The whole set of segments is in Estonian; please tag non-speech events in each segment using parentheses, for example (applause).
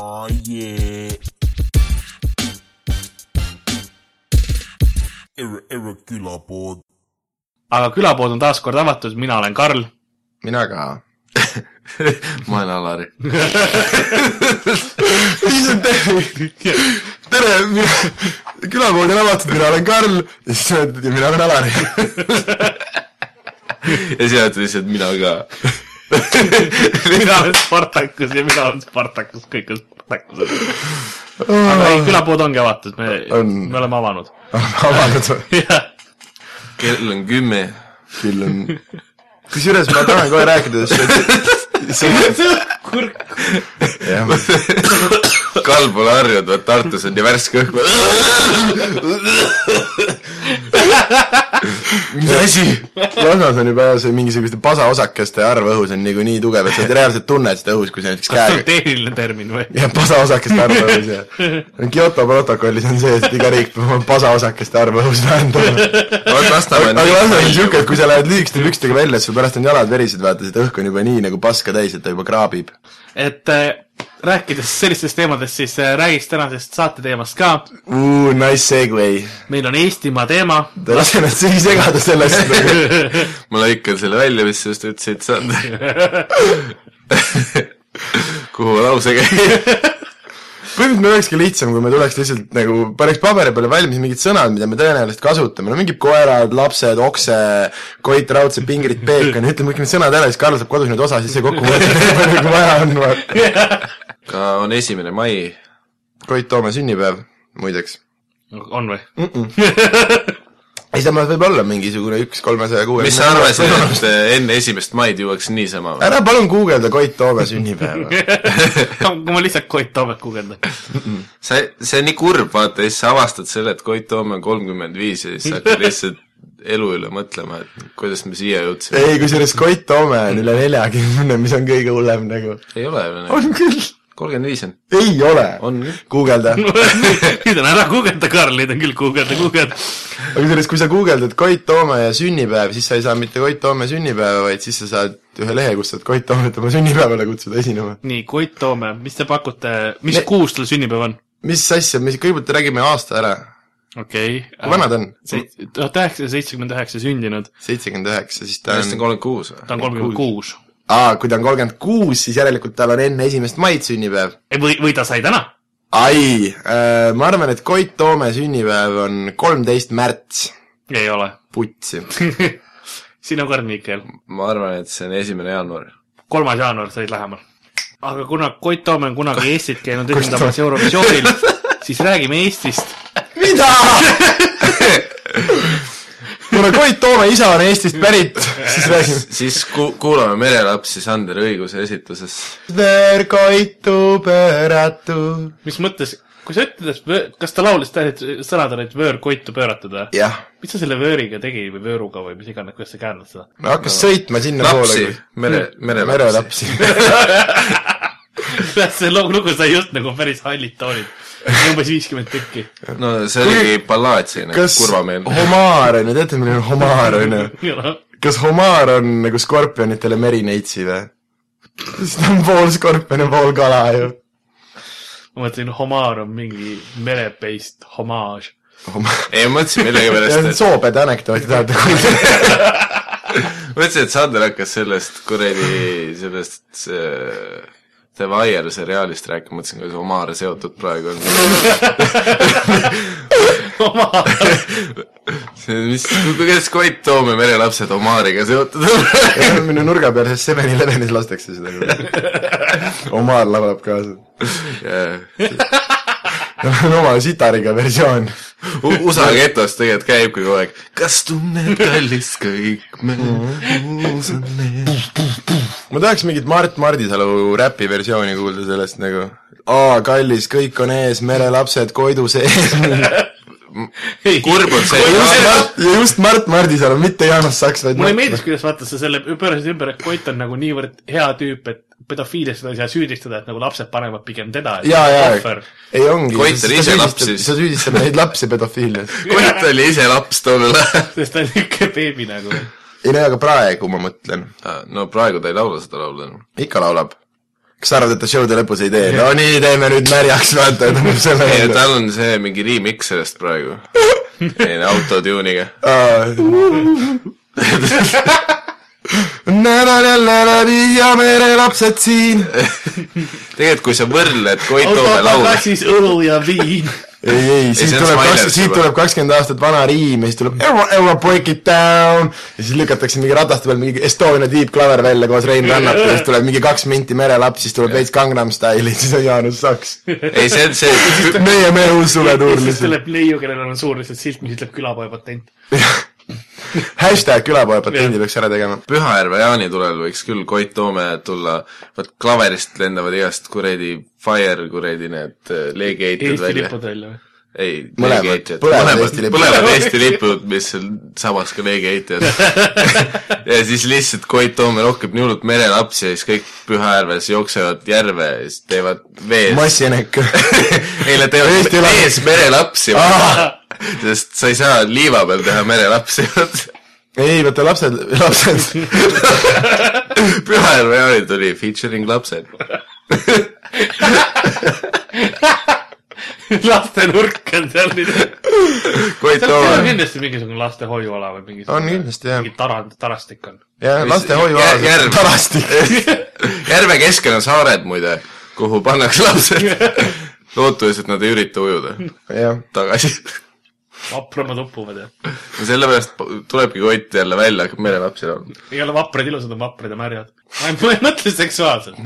Oh yeah. Ere, Ere külapood. aga külapood on taas kord avatud, mina olen Karl. mina ka. (laughs) ma olen Alari. (laughs) tere, külapood on avatud, mina olen Karl ja siis ütled ja mina olen Alari. (laughs) ja sina ütled lihtsalt mina ka. (laughs) mina olen Spartakus ja mina olen Spartakus, kõik on Spartakused. aga ei, külapood ongi avatud, me On., me oleme avanud. (laughs) avanud või? kell on kümme. küll on. (laughs) kusjuures ma tahan kohe rääkida, sest kurk. jah, Karl pole harjunud, vaat Tartus on nii värske õhk. mis asi? Lasnas on juba see mingisuguste pasaosakeste arv õhus on nagu nii tugev, et sa reaalselt tunned seda õhus, kui sa näiteks kas see on käega tehniline termin või? jah, pasaosakeste arv õhus ja (laughs) Kyoto protokollis on sees, et iga riik peab oma pasaosakeste arvu õhus vähendama. aga Lasnamäe on siuke, et kui sa lähed lühikeste pükstega välja, siis sul pärast on jalad verised, vaata, seda õhku on juba nii nagu paska täis, et ta juba kraabib. et äh, rääkides sellistest teemadest, siis äh, räägiks tänasest saate teemast ka. Uh, nice segway. meil on Eestimaa teema. ta ei lase ennast isegi segada sellest. ma lõikan (laughs) selle välja, mis sa just ütlesid, Sander. kuhu lause käib? (laughs) põhimõtteliselt meil olekski lihtsam, kui me tuleks lihtsalt nagu, paneks paberi peale valmis mingid sõnad, mida me tõenäoliselt kasutame, no mingid koerad, lapsed, okse, Koit Raudsepp, Ingrid Peekon, ütleme kõik need sõnad ära, siis Karl saab kodus neid osa sisse kokku võtta, (laughs) nii palju kui vaja on, vaata. ka on esimene mai. Koit Toome sünnipäev, muideks. on või? (laughs) ei, samas võib olla mingisugune üks kolmesaja kuue. mis sa arvasid, et äh, enne esimest maid jõuaks niisama või? ära palun guugelda Koit Toome sünnipäeva. (laughs) ma lihtsalt Koit Toomet guugeldan. (laughs) see, see on nii kurb, vaata, siis sa avastad selle, et Koit Toome on kolmkümmend viis ja siis sa hakkad lihtsalt elu üle mõtlema, et kuidas me siia jõudsime. ei, kusjuures Koit Toome on üle neljakümne, mis on kõige hullem nagu. ei ole ju, on küll. Kolmkümmend viis on. ei ole. on küll. guugelda. (laughs) nüüd on ära guugelda, Karl, nüüd on küll guugelda, guugelda. aga kusjuures, kui sa guugeldad Koit Toome ja sünnipäev, siis sa ei saa mitte Koit Toome sünnipäeva, vaid siis sa saad ühe lehe, kus saad Koit Toomet oma sünnipäevale kutsuda esinema. nii, Koit Toome, mis te pakute, mis Me- kuus tal sünnipäev on? mis asja, mis, kõigepealt räägime aasta ära. okei kui vana ta on? tuhat üheksasada seitsekümmend üheksa sündinud, seitsekümmend üheksa, siis ta on on, kolmkümmend kuus või? ta on kolmkümmend kuus. aa, kui ta on kolmkümmend kuus, siis järelikult tal on enne esimest maid sünnipäev. või, või ta sai täna? ai äh,, ma arvan, et Koit Toome sünnipäev on kolmteist märts. ei ole. putsi. (laughs) sinu kord, Mihkel. ma arvan, et see on esimene jaanuar. kolmas jaanuar said lähemal. aga kuna Koit Toome on kunagi Eestit käinud esindamas Eurovisioonil, (laughs) siis räägime Eestist. mida? (laughs) kuna Koit Toome isa on Eestist pärit, siis räägime. siis ku-, kuulame merelapsi Sander õiguse esituses. Ver Koitu pööratu. mis mõttes, kui sa ütled, et kas ta laulis tähendab, sõnad olid vöör koitu pööratud või? jah, mis ta selle vööriga tegi või vööruga või mis iganes, kuidas sa käändad seda? no hakkas sõitma sinnapoole lapsi, mere, merelapsi. merelapsi. (laughs) see lugu lugu sai just nagu päris hallid toonid. Umbes viiskümmend tükki. no see oligi ballaad selline, kas kurvameelne. homaar on ju, teate, milline on homaar on ju? (laughs) kas homaar on nagu skorpionitele merineitsi või? sest ta on pool skorpion ja pool kala ju. ma mõtlesin, homaar on mingi mere-based homaaž. ei, ma mõtlesin millegipärast, (laughs) et soopede anekdooti tahate kuulda? (laughs) mõtlesin, et Sander hakkas sellest kuradi, sellest see, The Wire seriaalist rääkima, mõtlesin, kuidas Omar seotud praegu on. (laughs) see, mis, kuidas Koit Toome merelapsed Omariga seotud on? minu nurga peal, sest Seven Elevenis lastakse seda. Omar laulab kaasa. on oma sitariga versioon. USA getost tegelikult käibki kogu aeg. kas tunned, kallis, kõik me uus on need. Ma tahaks mingit Mart Mardisalu räpi versiooni kuulda sellest nagu. aa, kallis, kõik on ees, merelapsed Koidu sees. kurb on see, ja just Mart, ja just Mart Mardisalu, mitte Jaanus Saks, vaid mulle meeldiks, kuidas vaata sa selle pöörasid ümber, et Koit on nagu niivõrd hea tüüp, et pedofiiliast ei saa süüdistada, et nagu lapsed panevad pigem teda. jaa, jaa, ei ongi. Koit oli ise laps siis. sa süüdistad neid lapsi pedofiilias. Koit oli ise laps tollel ajal. sest ta on niisugune beebi nagu. Ei no aga praegu ma mõtlen, no praegu ta ei laula seda laulu enam. ikka laulab. kas sa arvad, et ta show'de lõpus ei tee? no nii, teeme nüüd märjaks, vaata, ja tõmbab selle ei, tal on see mingi remix sellest praegu. selline autotune'iga. (laughs) nädal jälle läbi ja merelapsed siin. tegelikult, kui sa võrdled Koit Toome laule, kassis õlu ja viin. ei, ei, on tuleb kaks, siit juba. tuleb kakskümmend aastat vana riim ja siis tuleb ever, ever break it down ja siis lükatakse mingi rataste peal mingi Estonia Deep Clover välja koos Rein Rannata ja siis tuleb mingi kaks minti merelaps, siis tuleb veits Gangnam Style'i, siis on Jaanus Saks. ei see on see, (laughs) meie, meie uus suvetuur siis lihtsalt. tuleb neiu, kellel on suur lihtsalt silt, mis ütleb külapoe patent. (laughs) hashtag külapoe patendi peaks ära tegema. Pühajärve jaanitulel võiks küll Koit Toome tulla, vot klaverist lendavad igast kuradi fire kuradi need leegiheitjad Eesti välja. lipud välja või? ei, Mõlemad. leegiheitjad, Põlevad mõlemad Eesti, lipud. põlevad Eesti lipud, mis on samas ka leegiheitjad. (laughs) ja siis lihtsalt Koit Toome rohkeb nii hullult merelapsi ja siis kõik Pühajärves jooksevad järve ja siis teevad vees. massienek. (laughs) ei, nad teevad Eesti vees merelapsi, (laughs) sest sa ei saa liiva peal teha merelapsi. ei, vaata lapsed, lapsed. Pühajärve jaanid oli featuring lapsed. (laughs) lastenurk on seal nüüd. Seal on kindlasti mingisugune lastehoiuala või mingisugune. On kindlasti, jah. mingi tarand, tarastik on. ja Mis- lastehoiu jär- järv. tarastik. (laughs) järve keskel on saared muide, kuhu pannakse lapsed. lootuses, et nad ei ürita ujuda jah, tagasi. Vapramad upuvad ja. ja sellepärast tulebki Koit jälle välja, hakkab merelapsi laulma. ei ole vaprad ilusad, on vaprad ja märjad. ma ei ei mõtle seksuaalselt.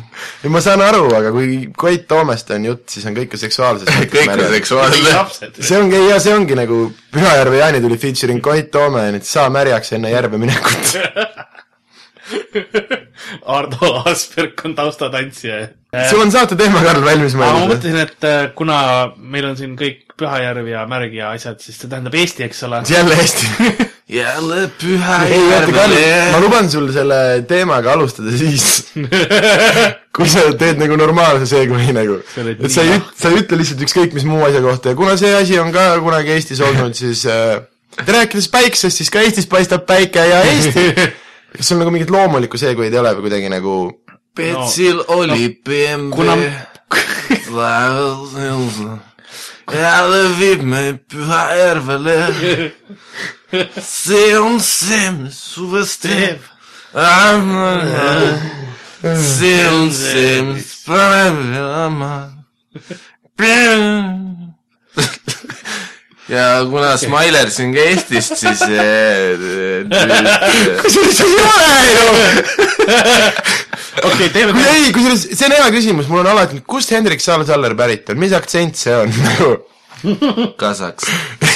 ja ma saan aru, aga kui Koit Toomest on jutt, siis on kõik ju seksuaalses kõik on. seksuaalne. lapsed. see ongi, ja see ongi nagu Pühajärve Jaani tuli featuring Koit Toome, nüüd saa märjaks enne järve minekut. (laughs) Ardo Asperg on taustatantsija. sul on saate teema, Karl, valmis aga ma mõeldud? mõtlesin, et äh, kuna meil on siin kõik Pühajärv ja Märg ja asjad, siis see tähendab Eesti, eks ole. jälle Eesti. (laughs) jälle Karl, ma Pühajärvele. luban sul selle teemaga alustada siis, (laughs) kui sa teed nagu normaalse segway nagu. Et sa ei üt-, sa ei ütle lihtsalt ükskõik mis muu asja kohta ja kuna see asi on ka kunagi Eestis olnud, siis äh, et rääkides päiksest, siis ka Eestis paistab päike ja Eesti. (laughs) kas sul nagu mingit loomulikku segway'd ei ole või kuidagi nagu Petsil oli BMW kuna- meid Pühajärvele. see on see, mis suvest teeb. see on see, mis paneb elama. ja kuna Smiler siin ka Eestist, siis eh, nüüd kusjuures see ei ole ju. (laughs) okei, teeme kui ei, kusjuures see on hea küsimus, mul on alati, kust Hendrik Saal-Saller pärit on, mis aktsent see on (laughs) nagu kasaks.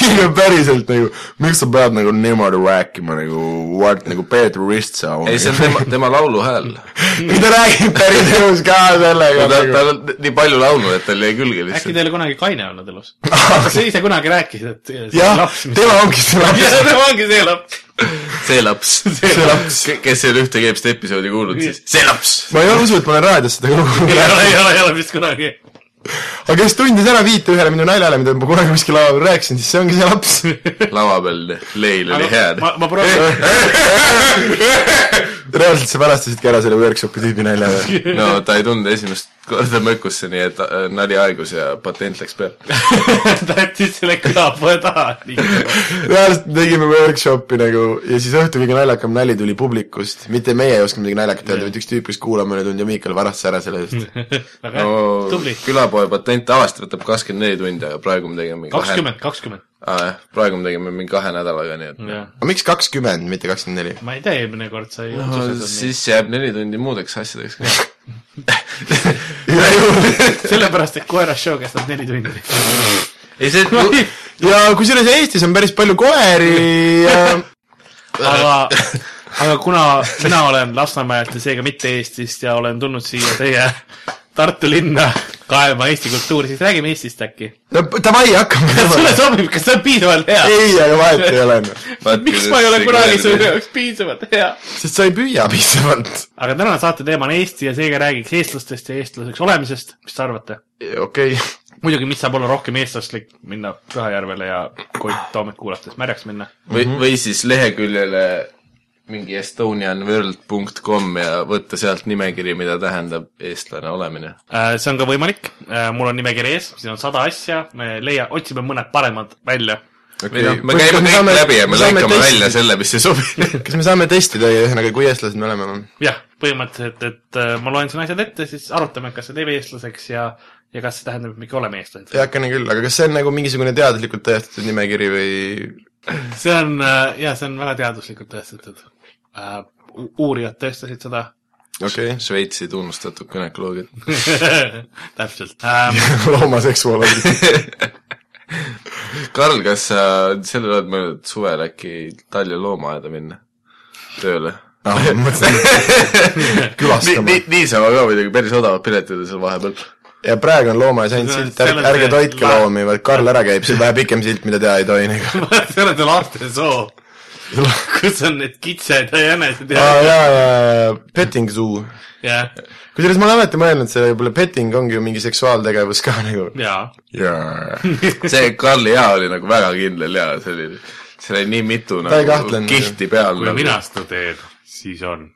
ei no päriselt nagu, miks sa pead nagu niimoodi rääkima nagu, what nagu Peeter Ristsaun. ei, see on tema, tema lauluhääl. (laughs) kui ta räägib päris elus ka sellega ta, nagu ta on nii palju laulnud, et tal jäi külge äkki lihtsalt. teil kunagi kaine olnud elus? sa ise kunagi rääkisid, et see jah laps, tema ongi see laps. tema ongi see laps. (laughs) see laps. see laps. kes ei ole ühtegi eelmist episoodi kuulnud, siis see laps. ma ei usu, et ma olen raadios seda lugu (laughs) ei ole, ei ole, ei ole vist kunagi. aga kes tundis ära viite ühele minu naljale, mida ma kunagi kuskil laval rääkisin, siis see ongi see laps. (laughs) lava peal leil oli head. ma, ma proovin, reaalselt sa pärastasidki ära selle workshopi tüübi nalja või? no ta ei tulnud esimest korda mökusse, nii et äh, nali aegus ja patent läks peale. (laughs) ta jättis selle külapoe taha. reaalselt tegime workshopi nagu ja siis õhtul kõige naljakam nali tuli publikust, mitte meie ei osanud midagi naljakat öelda, vaid üks tüüp, kes kuulama ei tulnud ja Miikal varastas ära selle eest. (laughs) väga no hea, tubli. külapoe patent tavaliselt võtab kakskümmend neli tundi, aga praegu me tegime kakskümmend, kakskümmend. Aa jah, praegu me tegime mingi kahe nädalaga, nii et jah, aga miks kakskümmend, mitte kakskümmend neli? ma ei tea, eelmine kord sai no, otsused nii. siis jääb neli tundi muudeks asjadeks ka. (laughs) sellepärast, et koera show kestab neli tundi. ei see, ja kusjuures Eestis on päris palju koeri ja (laughs) aga, aga kuna mina olen Lasnamäelt ja seega mitte Eestist ja olen tulnud siia teie Tartu linna kaevama Eesti kultuuri, siis räägime Eestist äkki. no davai, hakkame kas sulle sobib, kas see on piisavalt hea? ei, aga vahet ei ole, noh. miks ma ei ole kunagi su jaoks piisavalt hea? sest sa ei püüa piisavalt. aga tänane saate teema on Eesti ja seega räägiks eestlastest ja eestlaseks olemisest, mis te arvate? okei okay., muidugi, mis saab olla rohkem eestlaslik minna Pühajärvele ja Koit Toomet kuulates märjaks minna. või, või siis leheküljele mingi estonianworld.com ja võtta sealt nimekiri, mida tähendab eestlane olemine. Äh, see on ka võimalik, mul on nimekiri ees, siin on sada asja, me leia, otsime mõned paremad välja. või noh, me käime kõik saame- läbi ja me lõikame testida. välja selle, mis ei sobi. (laughs) kas me saame testida ühesõnaga, kui eestlased me oleme? jah, põhimõtteliselt, et äh, ma loen siin asjad ette, siis arutame, kas see teeb eestlaseks ja, ja kas see tähendab, et me ikka oleme eestlased. heakene küll, aga kas see on nagu mingisugune teadlikult tõestatud nimekiri või see on, ja see on väga teaduslikult tõestatud uh,. uurijad tõestasid seda okei okay., Šveitsi tunnustatud gümnakoloogiat. täpselt um,. loomaseksuaalid. Karl, kas sa sellel oled mõelnud suvel äkki Tallinna loomaaeda minna tööle? Ah, mõtlesin nii, külastama nii, niisama ka muidugi päris odavad piletid on seal vahepeal. ja praegu on loomaaias ainult silt, ärge toitke loomi, vaid Karl ära käib, on vähe pikem silt, mida teha ei tohi nagu. see on see lastesoo, (laughs) kus on need kitsed ja jänesed ja aa, jaa, jaa, petting zoo. jah, kusjuures ma olen alati mõelnud, see võib-olla petting ongi ju mingi seksuaaltegevus ka nagu. ja jaa. (laughs) see Karli jaa oli nagu väga kindel jaa, see oli, seal oli nii mitu nagu kihti peal kui nagu. mina seda teen, siis on.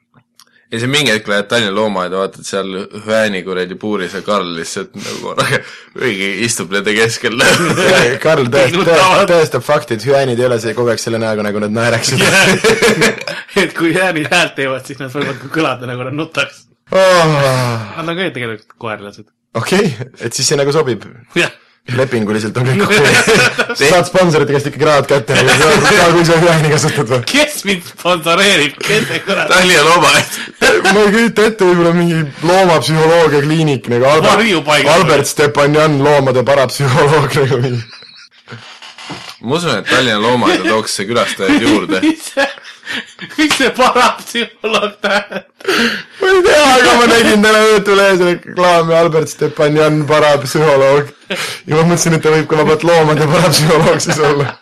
Ja siis mingi hetk lähed Tallinna loomaaeda, vaatad seal Hüääni kuradi puuris ja Karl lihtsalt nagu (laughs) õige istub nende keskel. (laughs) Karl tõestab, tõestab fakti, et hüäänid ei ole see kogu aeg selle näoga, nagu nad naeraksid (laughs) et kui jäänid häält teevad, siis nad võivad ka kõlada nagu nad nutaks. oh,. Nad on ka ju tegelikult koerlased. okei okay., et siis see nagu sobib. jah, lepinguliselt on kõik (laughs) okei. saad sponsorite käest ikka rahad kätte, kui sa hüääni kasutad või? kes mind sponsoreerib, kes see kurat. Tallinna loomaaed. ma ei kujuta ette, võib-olla mingi loomapsühholoogia kliinik nagu Albert. Albert Stepanjan, loomade parapsühholoog nagu mingi. ma usun, et Tallinna loomaaeda tooks see külastajaid juurde. (laughs) mis see, parapsühholoog tähendab? ma ei tea, aga ma nägin täna Õhtulehes reklaami Albert Stepanjan, parapsühholoog. ja ma mõtlesin, et ta võib ka vabalt loomade parapsühholoog siis olla.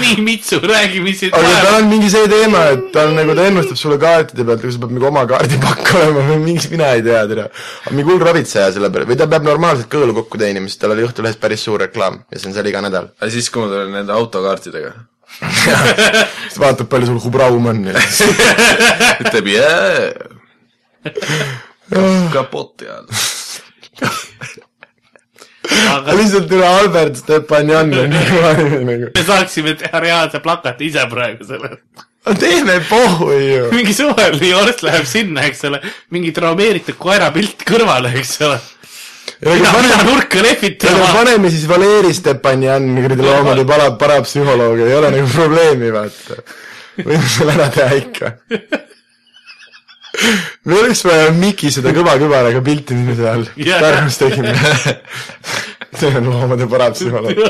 nii Mitsu, räägi, mis siit aga tal on mingi see teema, et ta on nagu, ta ennustab sulle kaartide pealt, kas sul peab mingi oma kaardipakk olema või mingi, mina ei tea, tere. aga mingi hull ravitseja selle peale või ta peab normaalselt kõõlu kokku teenima, sest tal oli Õhtulehes päris suur reklaam ja see on seal iga nädal. aga siis, kui ma tulen nende autokaartidega, (laughs) siis vaatab, palju sul hubraum on ja siis (laughs) ütleb jää, kapotti all. aga lihtsalt üle Albert Stepanjan on (laughs) nii kõva nimi nagu. me saaksime teha reaalse plakati ise praegu selle. teeme pohhu ju. mingi suvel New York läheb sinna, eks ole, mingi traumeeritud koera pilt kõrvale, eks ole. Nurka lehvitama. paneme siis Valeri Stepanjan, kuradi loomade para-, parapsühholoog, ei ole nagu probleemi, vaata. võime selle ära teha ikka. me oleks vaja Miki seda kõva kübaraga pilti nime seal Jah. Pärnus tegime. see on loomade parapsühholoog.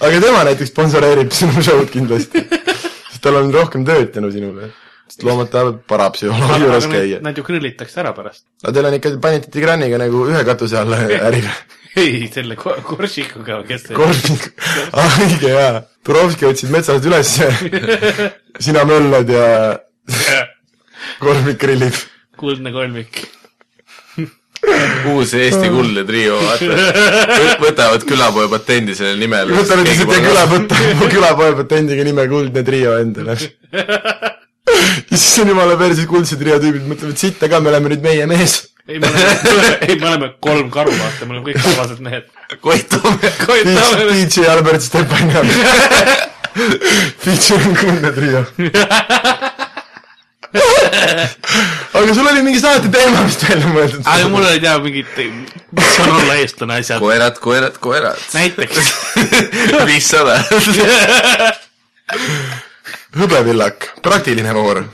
aga tema näiteks sponsoreerib sinu show'd kindlasti. sest tal on rohkem tööd tänu sinule. Sest loomad tahavad parapsühholoogi juures käia. Nad ju grüllitakse ära pärast. aga teil on ikka panite Tigraniga nagu ühe katuse alla (laughs) äriga. ei, selle ko- Korsikuga, kes see Korvik, (laughs) ah õige jaa. Turovski otsid metsast ülesse, (laughs) sina möllad ja Korvik grillib. kuldne kolmik. uus Eesti kuldne trio, vaata. võtavad külapoe patendi selle nimel. võtame siis ette küla, võta külapoe patendiga nime Kuldne trio endale. (laughs) ja siis on jumala perses kuldse trio tüübid mõtlevad, sitta ka, me oleme nüüd meie mees. ei, me oleme, (laughs) ei, me oleme kolm karu, vaata, me oleme kõik karvased mehed. Koit Toome. (laughs) Koit Toome, DJ Albert Stepanjan. Feature on Kuldne trio. aga sul oli mingi saate teema vist välja mõeldud. aga mul olid jah mingid, mis on olla eestlane asjad. koerad, koerad, koerad. näiteks. viissada. hõbevillak, praktiline voor. (laughs)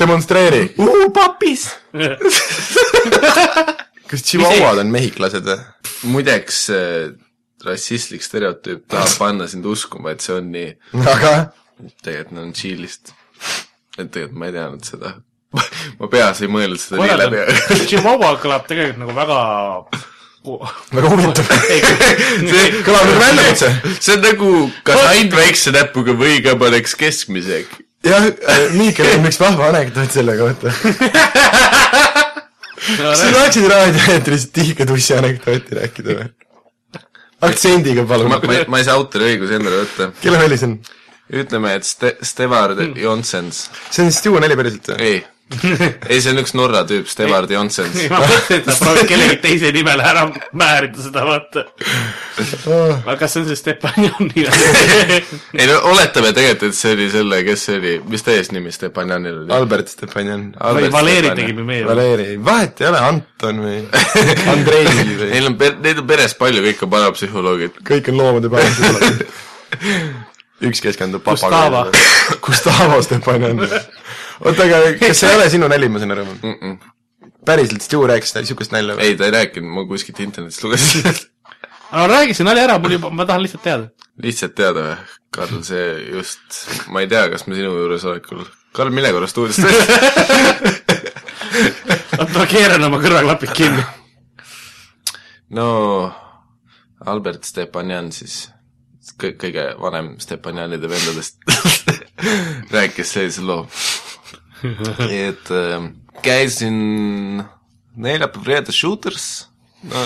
demonstreeri. papis. (laughs) kas tšivauad on mehhiklased või? muideks äh, rassistlik stereotüüp tahab panna sind uskuma, et see on nii. aga tegelikult nad on Tšiilist. et tegelikult ma ei teadnud seda. (laughs) ma peas ei mõelnud seda nii koerad läbi, Chihuahua kõlab tegelikult nagu väga (laughs) väga huvitav. (laughs) (laughs) see kõlab nagu väljakutse. see on nagu kas ainult väikse näpuga või ka paneks keskmise. jah, Miikel on üks vahva anekdoot selle kohta. sa tahaksid raadioeetris tihke tussi anekdooti rääkida või? aktsendiga palun ma, ei saa autoriõigusi endale võtta. kelle nali see on? ütleme, et Ste-, Stevard Jonsens. see on Stu nali päriselt või? ei, (laughs) ei see on üks Norra tüüp, Stevard Jonsens. (laughs) ma mõtlesin, et sa proovid kellegi teise nimele ära määrida seda, vaata. aga kas see on see Stepanjoni? (laughs) ei no oletame tegelikult, et see oli selle, kes see oli, mis ta eesnimi Stepanjanil oli? Albert Stepanjan. või Valeri tegime meie. Valeri, vahet ei ole, Anton või Andrei või Neil on per-, neid on peres palju, kõik on parapsühholoogid. kõik on loomade pärast. üks keskendub Gustavo. papagaiale. Gustavo Stepanjan. oota, aga (laughs) kas see ei ole sinu nali, ma saan aru? päriselt Stu rääkis niisugust nalja või? ei, ta ei rääkinud, ma kuskilt internetist lugesin. (laughs) no räägi see nali ära, mul juba, ma tahan lihtsalt teada. lihtsalt teada või? Karl, see just, ma ei tea, kas me sinu juuresolekul Karl, mille korrast uudist (laughs) oota, ma keeran oma kõrvaklapid kinni. no Albert Stepanjan siis, kõ-, kõige vanem Stepanjanide vendadest rääkis sellise loo, (laughs) et äh, käisin neljapäev-reede Shooters, no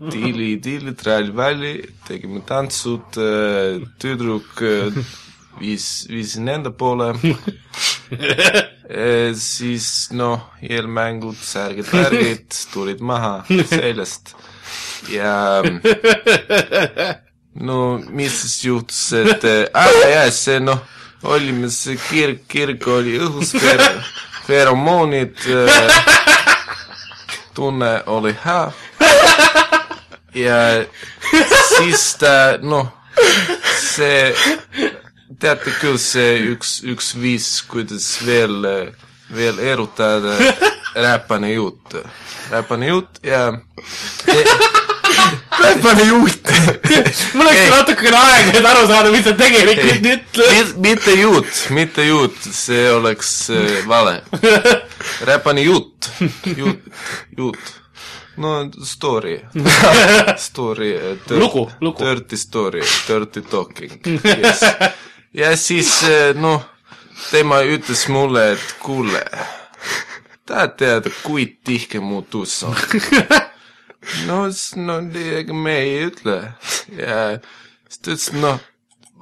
(laughs) diili, diili, trall-valli, tegime tantsud, tüdruk äh, viis, viisin enda poole. (laughs) Eh, siis noh, eelmängud, särgid, värgid tulid maha seljast. Ja no mis siis juhtus, et äh, jah, see noh, olime see kirg, kirg oli õhus, (laughs) feromoonid äh,, tunne oli hea ja siis ta noh, see teate küll, see üks, üks viis, kuidas veel, veel erutada räpane jutt, räpane jutt ja pane juut. mul läks natukene aega, et aru saada, mis sa tegelikult ütled. Mit- mitte juut, mitte juut, see oleks äh, vale. (laughs) räpane jutt, juut, juut. no story, (laughs) story, Lugu, lugu. dirty story, dirty talking yes.. ja siis äh, noh, tema ütles mulle, et kuule, tahad teada, kui tihke mu tuss on? (laughs) no, no ega me ei ütle ja siis ta ütles, noh,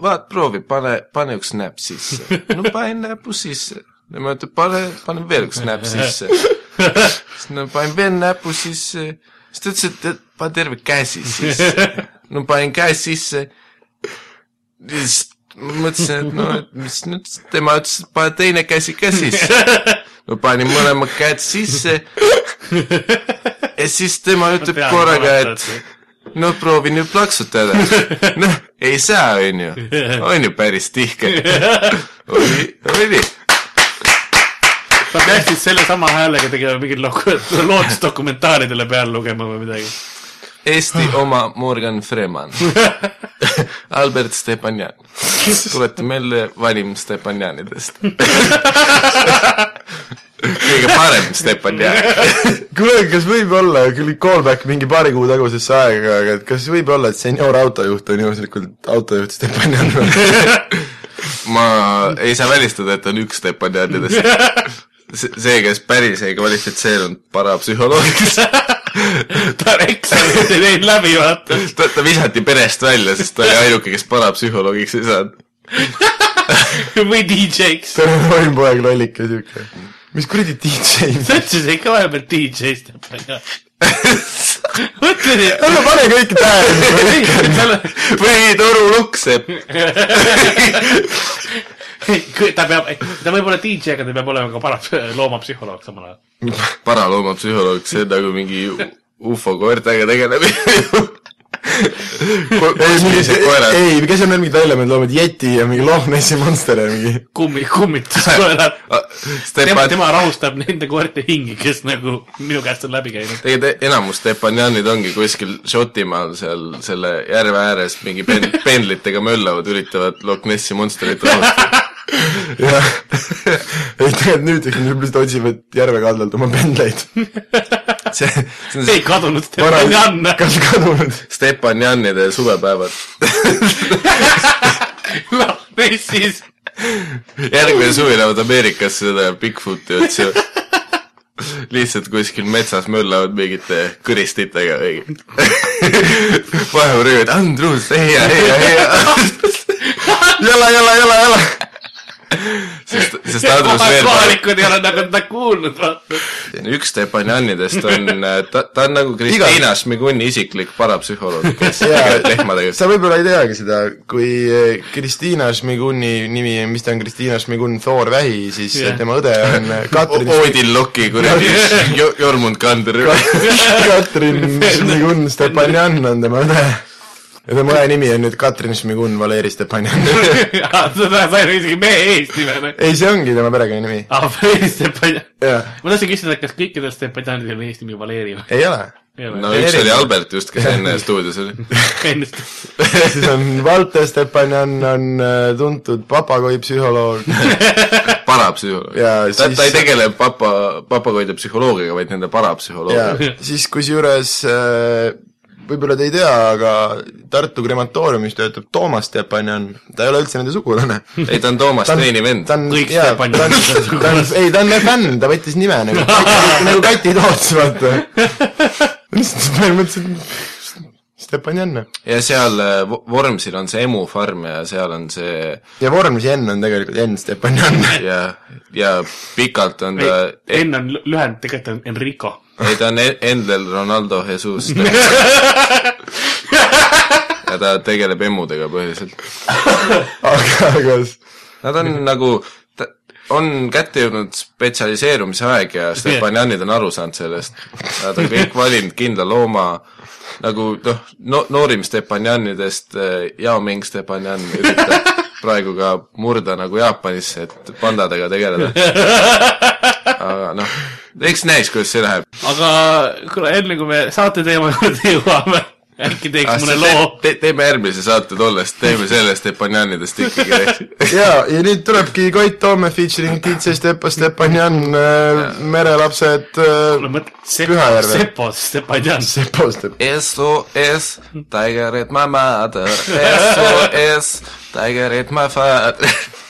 vaat proovi, pane, pane üks näpp sisse. no panin näpu sisse. tema ütleb, pane, pane veel üks näpp sisse. siis no panin veel näpu sisse. siis ta ütles, et pane terve käsi sisse. no panin käe sisse. siis ma mõtlesin, et no, et mis nüüd, tema ütles, et pane teine käsi ka sisse. no panin mõlemad käed sisse. Ja siis tema ütleb korraga, et no proovi nüüd plaksutada. noh, ei saa, onju. on ju päris tihke. oli, oli. sa peaksid sellesama häälega tegema mingit lo- loodusdokumentaaridele peale lugema või midagi. Eesti oma Morgan Freeman. (laughs) Albert Stepanjan. (laughs) tuleta meelde vanim Stepanjanidest. (laughs) kõige parem Stepanjan. (laughs) kuule, kas võib olla, küll callback mingi paari kuu tagusesse aega, aga et kas võib olla, et senior autojuht on juhuslikult autojuht Stepanjan ma ei saa välistada, et on üks Stepanjanidest. see, kes päris ei kvalifitseerunud parapsühholoogiks. ta (laughs) teinud läbi, vaata. ta, ta visati perest välja, sest ta oli (laughs) ainuke, kes parapsühholoogiks ei saanud. (laughs) või DJ-ks. ta on norim poeg, lollike siuke. mis kuradi DJ? sa ütlesid ikka vahepeal DJ-st. mõtlesin, ära pane kõike tähele. või Toru Lukksepp. et ta peab, ta võib olla DJ, aga ta peab olema ka para-, loomapsühholoog samal ajal. paraloomapsühholoog, see on nagu mingi ufo koertega tegeleb. (laughs) ei, ei, kes on veel mingid välja mõelnud loomad, Yeti ja mingi Loch Nessi monster ja mingi. kummi, kummituskoerad. (laughs) tema, tema rahustab nende koerte hingi, kes nagu minu käest on läbi käinud. tegelikult enamus Stepanjanid ongi kuskil Šotimaal seal selle järve ääres mingi pen-, (laughs) pendlitega möllavad, üritavad Loch Nessi monsterit rahustada. jah. ei, tegelikult nüüd, nüüd lihtsalt otsivad järve kaldalt oma pendleid. (laughs) see, see on ei see kadunud Stepanjanna. (laughs) kas kadunud? Stepanjanide suvepäevad. noh, mis siis? järgmine suvi lähevad Ameerikasse seda Bigfooti otsima. lihtsalt kuskil metsas möllavad mingite kõristitega või (laughs) vahepeal röövad Andrus, heia, heia, heia. jala, jala, jala, jala. Sest, (laughs) sest Andrus veel kohalikud ei ole nagu teda kuulnud, vaata. üks Stepanjanidest on, (laughs) ta, ta on nagu Kristiina Šmiguni isiklik parapsühholoog, kes (laughs) tegeleb lehmadega. sa võib-olla ei teagi seda, kui eh, Kristiina Šmiguni nimi, mis ta on, Kristiina Šmigun Thor Vähi, siis yeah. tema õde on eh, Katrin Oodil Loki kuradi Jo- Jormund Kander. Katrin Šmigun Stepanjan on tema õde. Ja tema õe nimi on nüüd Katrin Šmigun Valeri Stepanjan. (laughs) seda sai isegi mehe eesnimene. ei, see ongi tema perekonnanimi. aa, Valeri Stepanjan. ma tahtsin küsida, kas kõikidel Stepanjanidel on eesti nimi Valeri või? ei ole. ei no üks oli Albert just, kes enne (laughs) stuudios oli. ennast. siis on Valter Stepanjan on äh, tuntud papagoipsühholoog (laughs) parapsühholoog. Ta, siis- ta ei tegele papa, papagoide psühholoogiaga, vaid nende parapsühholoogiaga. siis kusjuures äh, võib-olla te ei tea, aga Tartu krematooriumis töötab Toomas Stepanjan, ta ei ole üldse nende sugulane. ei, ta on Toomas Treini vend ta. on, Kõik jaa, ta on ta on, ei ta on meie fänn, ta võttis nime nagu, (laughs) nagu Kati Toots, vaata. lihtsalt põhimõtteliselt Stepanjan. ja seal äh, Vo- Vormsil on see Emu farm ja seal on see ja Vormsi N on tegelikult N Stepanjan. ja, ja pikalt on ta, Enn on lü- lühend, tegelikult on Enrico. Ei ta on E- Endel Ronaldo Jesus. (laughs) ja ta tegeleb emudega põhiliselt. aga, aga Nad on nagu, on kätte jõudnud spetsialiseerumise aeg ja Stepanjanid on aru saanud sellest. Nad on kõik valinud kindla looma, nagu noh no,, noorim Stepanjanidest äh, Yao Ming Stepanjan üritab (laughs) praegu ka murda nagu Jaapanisse, et pandadega tegeleda. (laughs) aga noh, eks näis, kuidas see läheb. aga kuule, enne kui me saate teema juurde jõuame, äkki teeks mõne loo. te, teeme järgmise saate tollest, teeme selle Stepanjanidest ikkagi. (laughs) jaa, ja nüüd tulebki Koit Toome featuring DJ Stepa Stepanjan äh,, merelapsed äh, mõtled, Pühajärve. Sepo, Stepanjan. Sepo Step-. SOS, Tiger at my mother, SOS, Tiger at my father. (laughs)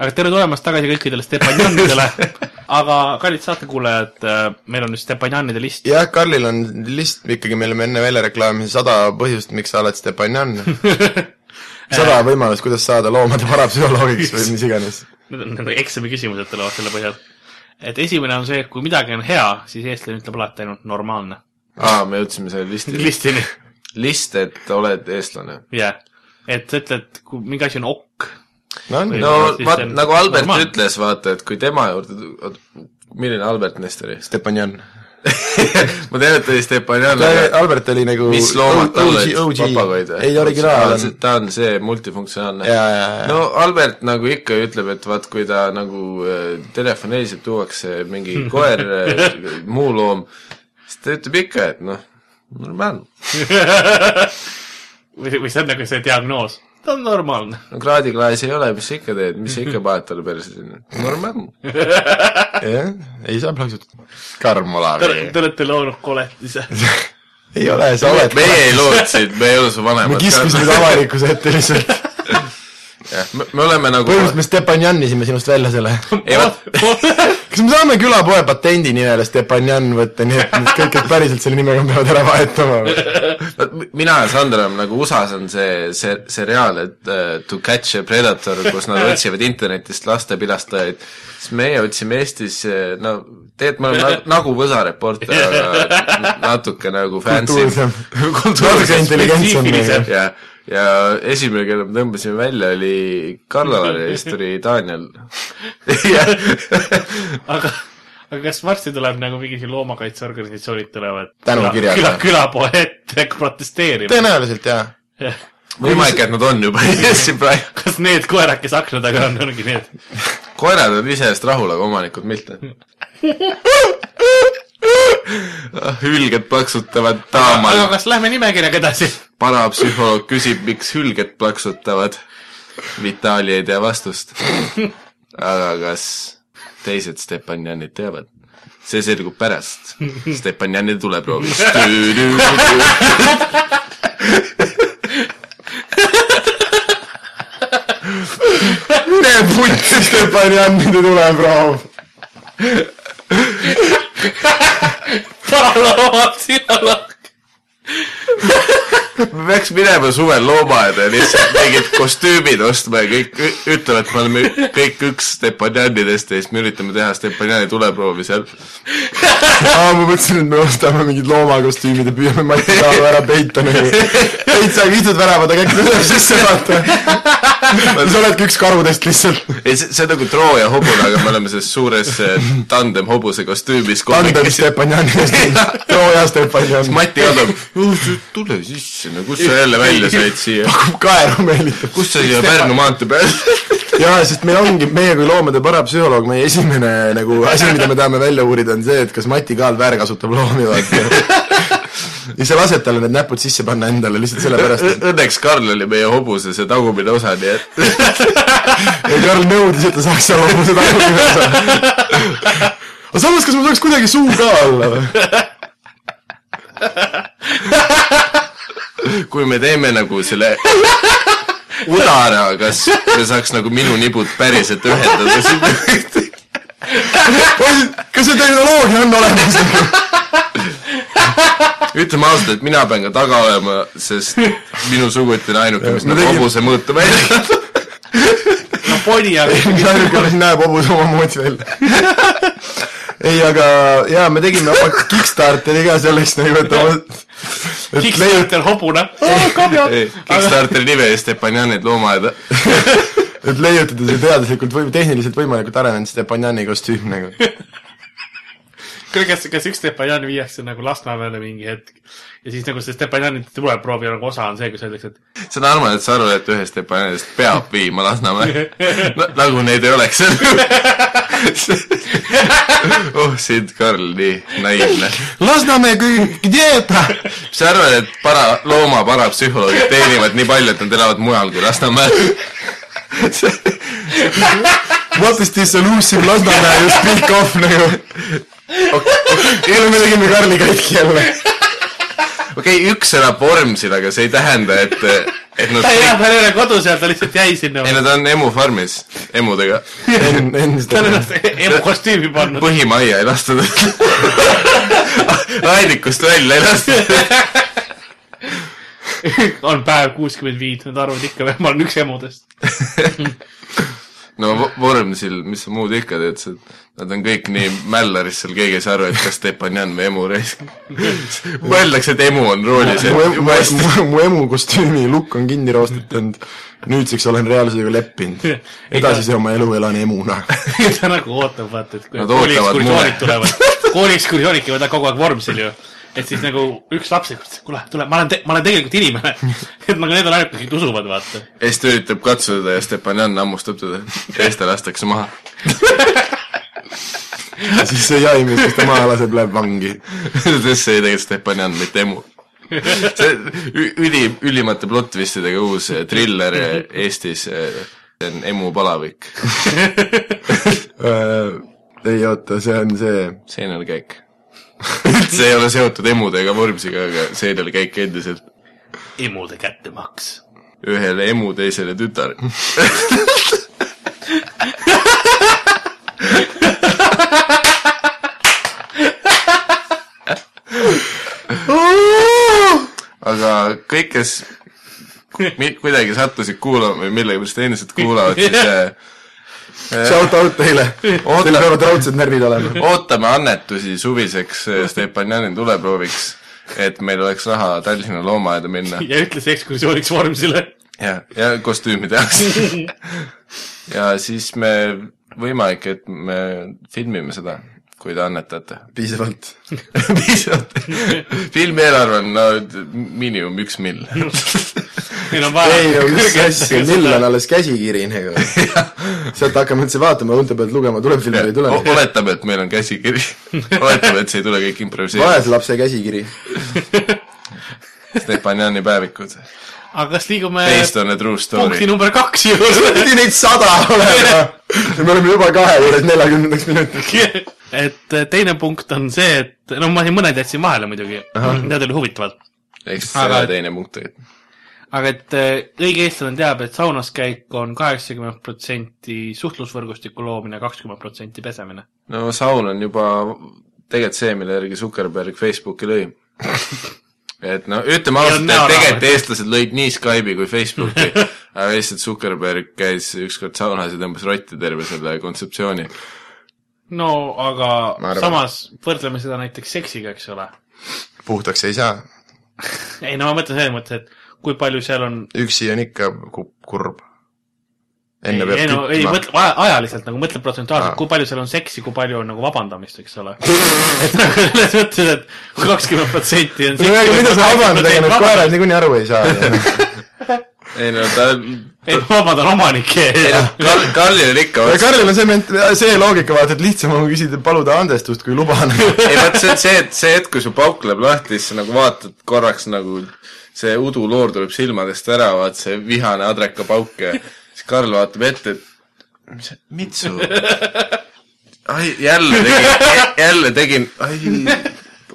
aga tere tulemast tagasi kõikidele Stepanjanidele. (laughs) aga kallid saatekuulajad, meil on nüüd Stepanjanide list. jah, Karlil on list ikkagi, me oleme enne välja reklaaminud sada põhjust, miks sa oled Stepanjan. (laughs) sada võimalust, kuidas saada loomade parapsühholoogiks või mis iganes. Need on nagu eksami küsimused tulevad selle põhjal. et esimene on see, et kui midagi on hea, siis eestlane ütleb alati ainult normaalne. aa, me jõudsime selle listi. listini, (laughs) list, et oled eestlane. jah. et sa ütled, kui mingi asi on ok, no no vaat nagu Albert normaalne. ütles, vaata, et kui tema juurde, milline Albert neist oli? Stepanjan. (laughs) ma tean, et ta oli Stepanjan, aga Albert oli nagu mis loomad tal olid, papagoid või? ei originaal on, ta on see multifunktsionaalne. no Albert nagu ikka ütleb, et vaat kui ta nagu äh, telefoni heliseb, tuuakse mingi (laughs) koer, muu loom, siis ta ütleb ikka, et noh, normaalne. (laughs) või, või see on nagu see diagnoos, ta on normaalne. no kraadiklaasi ei ole, mis sa ikka teed, mis sa ikka paned talle perse sinna, normaalne. (laughs) jah, ei saa plaksutada. Karm Olavi. te olete loonud koletise. (laughs) ei ole, sa oled. meie ei loonud sind, me ei ole su me vanemad kiskusime ta avalikkuse ette lihtsalt. jah, me, me oleme nagu põhimõtteliselt me Stepanjanisime sinust välja selle. (laughs) kas me saame külapoe patendi nimele Stepanjan võtta, nii et kõik, kes päriselt selle nimega peavad ära vahetama? vaat mina ja Sander oleme nagu USA-s on see, see seriaal, et uh, To Catch a Predator, kus nad (laughs) otsivad internetist lastepilastajaid, siis meie otsime Eestis, no tegelikult me oleme nagu, nagu võsareporter, aga (laughs) natuke nagu fancy. Kultuursem. natuke intelligentsem. spetsiifilisem. ja, ja esimene, kelle me tõmbasime välja, oli Karl-Alari ja siis tuli Daniel. (laughs) aga, aga kas varsti tuleb nagu mingi siin loomakaitseorganisatsioonid tulevad Tänukirjad küla, või? külapoe ette protesteerima? tõenäoliselt jaa. võimalik, et nad on juba (laughs) Eestis praegu. kas need koerad, kes akna taga on, ongi need? koerad on iseenesest rahul, aga omanikud mitte. (laughs) hülged plaksutavad aga taamal. kas lähme nimekirjaga edasi? parapsühholoog küsib, miks hülged plaksutavad. Vitali ei tea vastust. aga kas teised Stepanjanid teavad? see selgub pärast Stepanjani tuleproovist. (laughs) mine putsi, Stepanjanide tuleproov. (laughs) paraloomapsühholoog. me peaks minema suvel loomaaeda ja lihtsalt mingid kostüümid ostma ja kõik ü- ütlevad, et me oleme kõik üks Stepanjanidest ja siis me üritame teha Stepanjani tuleproovi seal. aa, ma mõtlesin, et me ostame mingid loomakostüümid ja püüame Mati Kaalu ära peita nagu. (laughs) Peits aeg istud värava taga, äkki tuleb sisse vaata. Sa oledki üks karudest lihtsalt. ei, see, see on nagu Trooja hobune, aga me oleme selles suures eh, tandem hobuse kostüümis. Tandem. Stepanjani (laughs) kostüüm, Trooja Stepanjan. Mati Adam, tule sisse, no kust sa jälle välja said siia? (laughs) kaeru meelitab. kust sa siia Pärnu maantee peal? (laughs) jaa, sest meil ongi, meie kui loomade parapsühholoog, meie esimene nagu asi, mida me tahame välja uurida, on see, et kas Mati Kaal väärkasutab loomi, vaata. Ja sa lased talle need näpud sisse panna endale lihtsalt sellepärast, et Õnneks Karl oli meie hobuse see tagumine osa, nii et ja Karl nõudis, et ta saaks seal hobuse tagumine osa. (laughs) aga samas, kas ma saaks kuidagi suu ka olla või? kui me teeme nagu selle udara, kas me saaks nagu minu nibud päriselt ühendada sinna? Kas see tehnoloogia on olemas? ütleme ausalt, et mina pean ka taga olema, sest minu suguti on ainuke, mis tegin- hobuse mõõtu välja. no poni, aga mis ainuke, mis näeb hobus omamoodi välja. ei, aga jaa, me tegime oma Kickstarteri ka selleks nagu, et oma Kickstarter hobune. Kickstarteri nime eest Stepanjanid loomaaeda. (laughs) et leiutada see teaduslikult või tehniliselt võimalikult arenenud Stepanjani kostüüm nagu. (laughs) kuule, kas, kas üks Stepanjan viiakse nagu Lasnamäele mingi hetk ja siis nagu see Stepanjani tuleproovi nagu osa on see, kus öeldakse, et seda arvan, et sa arvad, et ühest Stepanjanist peab viima Lasnamäe no,. nagu neid ei oleks (laughs) oh sind, Karl, nii naiivne. Lasnamäe kui dieta. mis sa arvad, et para, looma parapsühholoogid teenivad nii palju, et nad elavad mujal kui Lasnamäel? (laughs) What is this elusive Lasnamäe you speak of nagu? eile me tegime Karliga hetki jälle. okei okay,, üks elab Vormsil, aga see ei tähenda, et, et nad ta ei elanud, ta ei ole kodus ja ta lihtsalt jäi sinna. ei, nad on emu farmis, emudega. ta on ennast emu kostüümi pannud. põhimajja ei lastud. (laughs) aedikust välja ei lastud. (laughs) on päev kuuskümmend viis, nad arvavad ikka veel, ma olen üks emudest. (laughs) no Vo- Vormsil, mis sa muud ikka teed, sa, nad on kõik nii mälleris seal, keegi ei saa aru, et kas Stepanjan või emu raisk. (laughs) mõeldakse, et emu on roolis. mu emu, mu, mu emu kostüümi lukk on kinni roostetanud. nüüdseks olen reaalsusega leppinud. edasise oma elu elan emuna. ta nagu ootab, vaata, et kui kooliekskursioonid mulle. tulevad, kooliekskursioonid käivad kogu aeg vormsil ju. Et siis nagu üks laps, kuule, tule, ma olen, ma olen tegelikult inimene. (laughs) et nagu need on ainukesed, kes usuvad, vaata. (laughs) ja siis ta üritab katsuda ja Stepanjan hammustab teda. ja siis ta lastakse maha. siis see jahimees, kes ta maha laseb, läheb vangi. sest see tegelikult Stepanjan, mitte emu. see üli, ülimate plot twistidega uus eh, triller eh, Eestis, see on Emu palavik, (laughs) ei oota, see on see, seenelkäik. (laughs) üldse ei ole seotud emude ega vormsiga, aga seenelkäik endiselt. emude kättemaks. ühele emu, teisele tütar. aga kõik, kes kuidagi sattusid kuulama või millegipärast endiselt kuulavad, siis (laughs) shout out teile. Teil peavad raudsed närvid olema. ootame annetusi suviseks äh, Stepanjani tuleprooviks, et meil oleks raha Tallinna loomaaeda minna ja ütles ekskursiooniks vormsile. ja, ja kostüümi tehakse. (laughs) ja siis me, võimalik, et me filmime seda, kui te annetate. piisavalt. (laughs) piisavalt. filmi eelarve on no miinimum üks mill. (laughs) meil on vaja ei no mis asja, mill on alles käsikiri nagu. (laughs) sealt hakkame üldse vaatama, õunte pealt lugema, tuleb film või ei tule. oletame, et meil on käsikiri. oletame, et see ei tule kõik improviseeritud. vaese lapse käsikiri. Stepanjani päevikud. aga kas liigume Based on a true punkti number kaks juurde? pidi neid sada olema. ja me oleme juba kahe juures neljakümnendaks minutiks. et eh, teine punkt on see, et no ma siin mõned jätsin vahele muidugi, need olid huvitavad. eks Aga- see teine punkt tegelikult. Aga et äh, õige eestlane teab, et saunas käik on kaheksakümmend protsenti suhtlusvõrgustiku loomine, kakskümmend protsenti pesemine. no saun on juba tegelikult see, mille järgi Zuckerberg Facebooki lõi. (laughs) et no ütleme ausalt, et tegelikult eestlased lõid nii Skype'i kui Facebooki, (laughs) aga lihtsalt Zuckerberg käis ükskord saunas ja tõmbas rotti terve selle kontseptsiooni. no aga samas võrdleme seda näiteks seksiga, eks ole. puhtaks ei saa, (laughs) ei no ma mõtlen selles mõttes, et kui palju seal on üksi on ikka ku- kurb. ei, enne peab ei, no, ei kütma. mõtle aja, ajaliselt nagu mõtle protsentuaalselt Aa., kui palju seal on seksi, kui palju on nagu vabandamist, eks ole. et nagu selles mõttes, et kui kakskümmend protsenti on no aga mida sa vabandad, ega need koerad niikuinii aru ei saa. (laughs) ei no ta, ei, ma vabandan omanike ei ees Karl, Karlil on ikka ja Karlil on see ment-, see loogika vaata, et lihtsam on küsida, paluda andestust, kui luba anda. ei vot see on see, et see hetk, kui su pauk läheb lahti, siis sa nagu vaatad korraks nagu see uduloor tuleb silmadest ära, vaat see vihane adrekapauk ja siis Karl vaatab ette, et mis, Mitsu. ai, jälle tegin, jälle tegin, ai,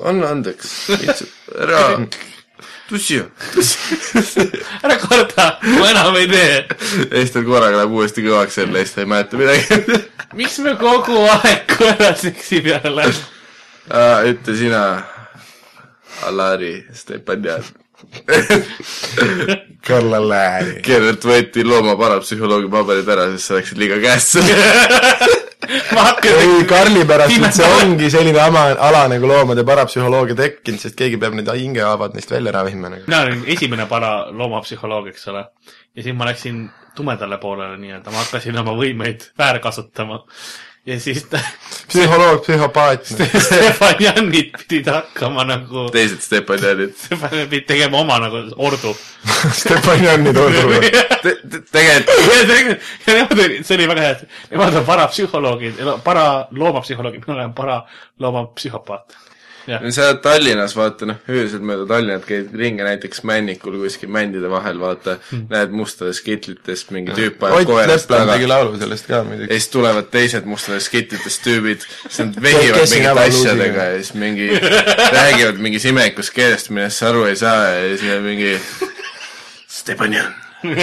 anna andeks, Mitsu, ära, tussi. ära karda, ma enam ei tee. tal korraga läheb uuesti kõvaks jälle siis ta ei mäleta midagi. miks me kogu aeg koera seksi peale läheme? ütle sina, Alari Stepanjan. Karl on lääri. kellelt võeti loomaparapsühholoogi paberid ära, sest sa läksid liiga käest. (laughs) ma hakkan ei, Karli pärast üldse ongi selline ama, ala nagu loomade parapsühholoogia tekkinud, sest keegi peab need hingehaavad neist välja ravima nagu. mina olin esimene para loomapsühholoog, eks ole. ja siis ma läksin tumedale poolele nii-öelda, ma hakkasin oma võimeid väärkasutama. Ja siis ta- psühholoog, psühhopaat. (laughs) Stefan Jannit pidid hakkama nagu, teised Stepanjanid. Stefan pidid tegema oma nagu ordu. Stepanjani tolmu. Te- te- tegelikult ja nemad olid, see oli väga hea, et nemad on parapsühholoogid, para loomapsühholoogid, mina olen para loomapsühhopaat. jah, sa oled Tallinnas, vaata noh, öösel mööda Tallinnat käid ringi näiteks Männikul kuskil mändide vahel, vaata hmm., näed mustades kitlitest mingi tüüp ajab koerast taga tegi laulu sellest ka ja muidugi. siis tulevad teised mustades kitlitest tüübid, siis nad vehivad mingite asjadega ja siis mingi, (laughs) räägivad mingis imelikult keelest, millest sa aru ei saa ja siis on mingi Stepanjan, (laughs)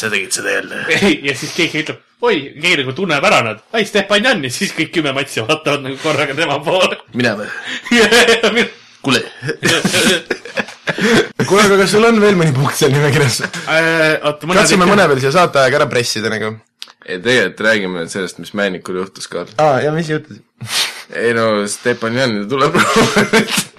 sa tegid seda jälle. ja siis keegi ütleb, oi, keegi nagu tunneb ära nad, ai Stefan Jan ja siis kõik kümme matsi vaatavad nagu korraga tema poole. mina või? (laughs) kuule, (laughs) kuule, aga kas sul on veel mõni punkt seal nimekirjas? Äh, katsume mõne veel siia saateaega ära pressida nagu. ei tegelikult räägime nüüd sellest, mis Männikul juhtus, Karl. aa, ja mis juhtus? ei no Stepanjan tuleb (laughs)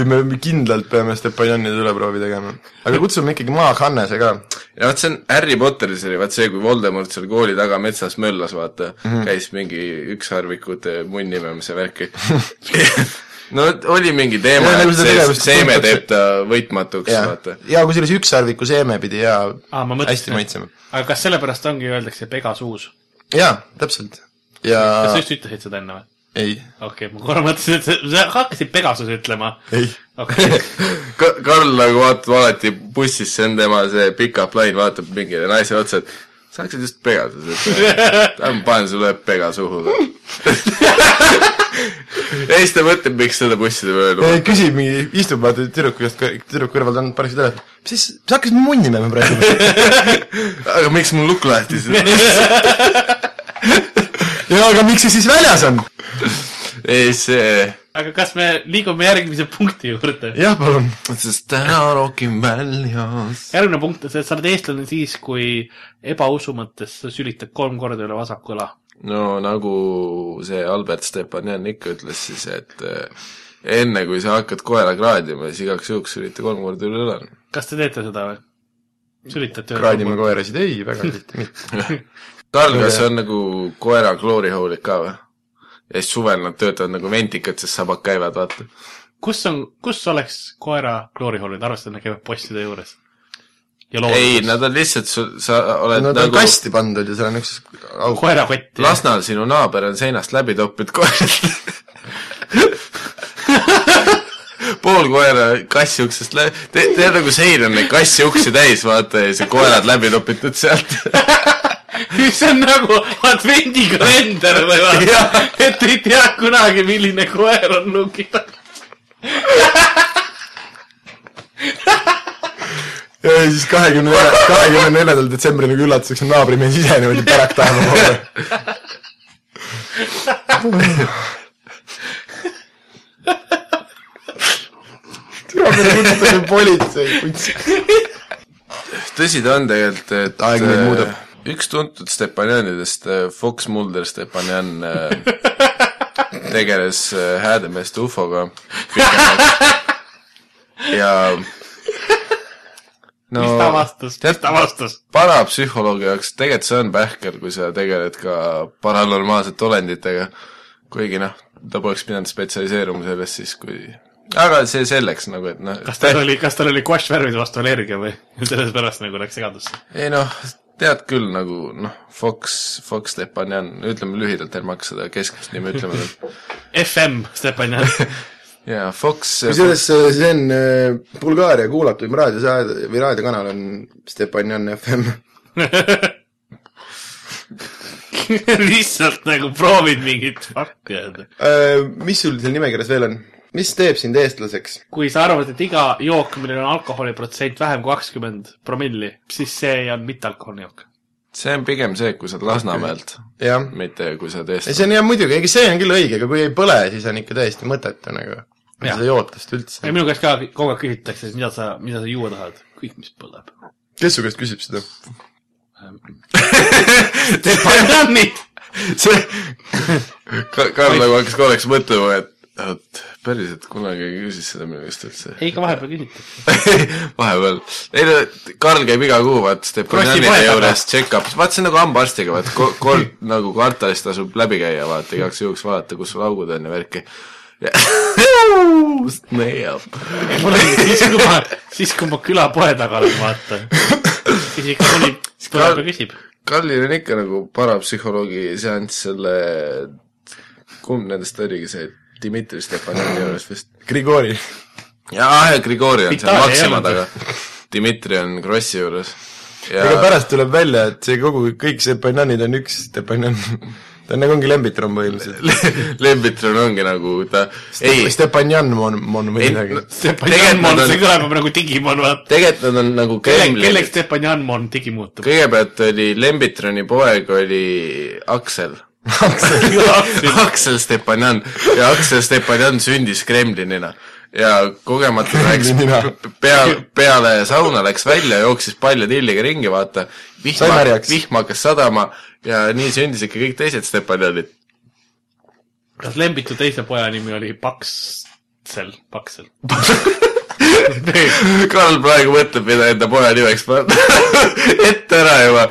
appi, me kindlalt peame Stepanjani tuleproovi tegema. aga kutsume ikkagi Maag Hannese ka. ja vot see on Harry Potteris oli vaat see, kui Voldemort seal kooli taga metsas möllas, vaata mm, -hmm. käis mingi ükssarvikute munnimemise värki (laughs) no oli mingi teema nagu et seda see tegevust seeme teeb ta võitmatuks, ja vaata., ja kusjuures ükssarviku seeme pidi ja aa, ma hästi maitsema. aga kas sellepärast ongi, öeldakse Pegasuus? jaa, täpselt. ja kas sa just ütlesid seda enne või? ei, okei okay,, ma korra mõtlesin, et sa, hakkasid Pegasus ütlema. ei. okei okay. (laughs) Ka-, Karl nagu vaatab alati bussis, see on tema see pickup line, vaatab mingile naisele otsa, et sa hakkasid just Pegasus ütlema. (laughs) ma panen sulle pega suhu. ja siis ta mõtleb, miks seda busside peal öelda. küsib mingi, istub vaata tüdruku käest, tüdruku kõrval ta on parasjagu telefon. mis siis, sa hakkasid munni mängima praegu? (laughs) aga miks mul lukk lahti siis? Ja aga miks see siis väljas on? ei, see, aga kas me liigume järgmise punkti juurde? jah, palun. sest täna rokin väljas. järgmine punkt on see, et sa oled eestlane siis, kui ebausu mõttes sa sülitad kolm korda üle vasaku õla. no nagu see Albert Stepanjan ikka ütles siis, et eh, enne kui sa hakkad koera kraadima, siis igaks juhuks ürita kolm korda üle õla. kas te teete seda või? sülitate üle kraadime koerasid, ei, väga tihti (laughs) mitte. Karl, kas see on nagu koera kloorihoolik ka või? ja siis suvel nad töötavad nagu ventikad, sest sabad käivad, vaata. kus on, kus oleks koera kloorihoolid, arvestades, et nad käivad postide juures? ei, nad on lihtsalt, sa oled Nad on nagu kasti pandud ja seal on üks auk. koerakott. Lasnal sinu naaber on seinast läbi toppinud koera. (laughs) pool koera kassi uksest läbi, te, tead nagu sein on neid kassi uksi täis, vaata ja see koerad läbi topitud sealt. (laughs) (laughs) see on nagu advendikalender või vaata, et ei tea kunagi, milline koer on nuki taga. (laughs) ja siis kahekümne kahekümne neljandal detsembril nagu üllatuseks on naabrimees ise niimoodi pärak taeva poole. türa peale kutsutakse politsei. tõsi ta on tegelikult, et Aeg meid äh, muudab. Üks tuntud Stepanjanidest, Fox Mulder Stepanjan äh, (laughs) tegeles äh, Häädemeeste ufoga ja (laughs) no mis ta vastas, mis ta vastas? parapsühholoogi jaoks tegelikult see on pähkel, kui sa tegeled ka paranormaalsete olenditega, kuigi noh, ta poleks pidanud spetsialiseeruma selles siis, kui aga see selleks nagu, et noh kas tal oli, kas tal oli guašš värvide vastu allergia või (laughs) sellepärast nagu läks segadusse? ei noh, tead küll nagu noh, Fox, Fox Stepanjan, ütleme lühidalt, ärme hakka seda keskmist nime ütlema (laughs) veel. FM Stepanjan. (laughs) jaa, Fox, kusjuures see on äh, Bulgaaria kuulatuim raadiosaade või raadiokanal on Stepanjan FM. (laughs) lihtsalt nagu proovid mingit fakti öelda. Äh, mis sul seal nimekirjas veel on? Mis teeb sind eestlaseks? kui sa arvad, et iga jook, millel on alkoholiprotsent vähem kui kakskümmend promilli, siis see on mittealkohoolne jook. see on pigem see, kui sa oled Lasnamäelt, jah, mitte kui sa oled ei eestlane. see on jah muidugi, ega see on küll õige, aga kui ei põle, siis on ikka täiesti mõttetu nagu. Jah. seda jootust üldse ja. minu käest ka kogu aeg küsitakse, et mida sa, mida sa juua tahad. kõik, mis põleb. kes su käest küsib seda? Stepanjanit. see, Karl nagu hakkas korraks mõtlema, et oot, päriselt kunagi keegi küsis seda minu käest üldse. ei, ka vahepeal küsitakse. (laughs) vahepeal, ei no Karl käib iga kuu vaat Stepanjanide poe taga. juures check-up'is, vaat see on nagu hambaarstiga, vaat ko-, kord (laughs) nagu kvartalis tasub läbi käia, vaata igaks juhuks vaadata, kus sul augud on ja värki. Snail. mul oli siis, kui ma, siis kui ma külapoe taga olen, vaata. siis ikka mõni tuleb ja küsib. Karlil on ikka nagu parapsühholoogi seanss selle, kumb nendest oligi see, Dmitri Stepanjani juures vist. Grigori. jaa, Grigori on seal Maxima taga. Dmitri on Krossi juures. ega pärast tuleb välja, et see kogu, kõik Stepanjanid on üks Stepanjan. ta on nagu ongi Lembitron põhimõtteliselt. Lembitron ongi nagu ta, ei, Stepanjan on, on või midagi no-. Stepanjanmon, Tegelikult see kõlab nagu digimon, vaata. tegelikult nad on nagu kelleks, Kremli kelleks Stepanjanmon digi muutub? kõigepealt oli Lembitroni poeg oli Aksel. (laughs) Aksel (laughs) Stepanjan ja Aksel Stepanjan sündis Kremlinina ja kogemata läks Kremlinina. peale, peale sauna läks välja, jooksis palja tilliga ringi, vaata. Vihma märjaks., vihm hakkas sadama ja nii sündis ikka kõik teised Stepanjanid. kas Lembitu teise poja nimi oli Paksel, Paksel? (laughs) Karl praegu mõtleb, mida enda poja nimeks panna. (laughs) ette ära juba.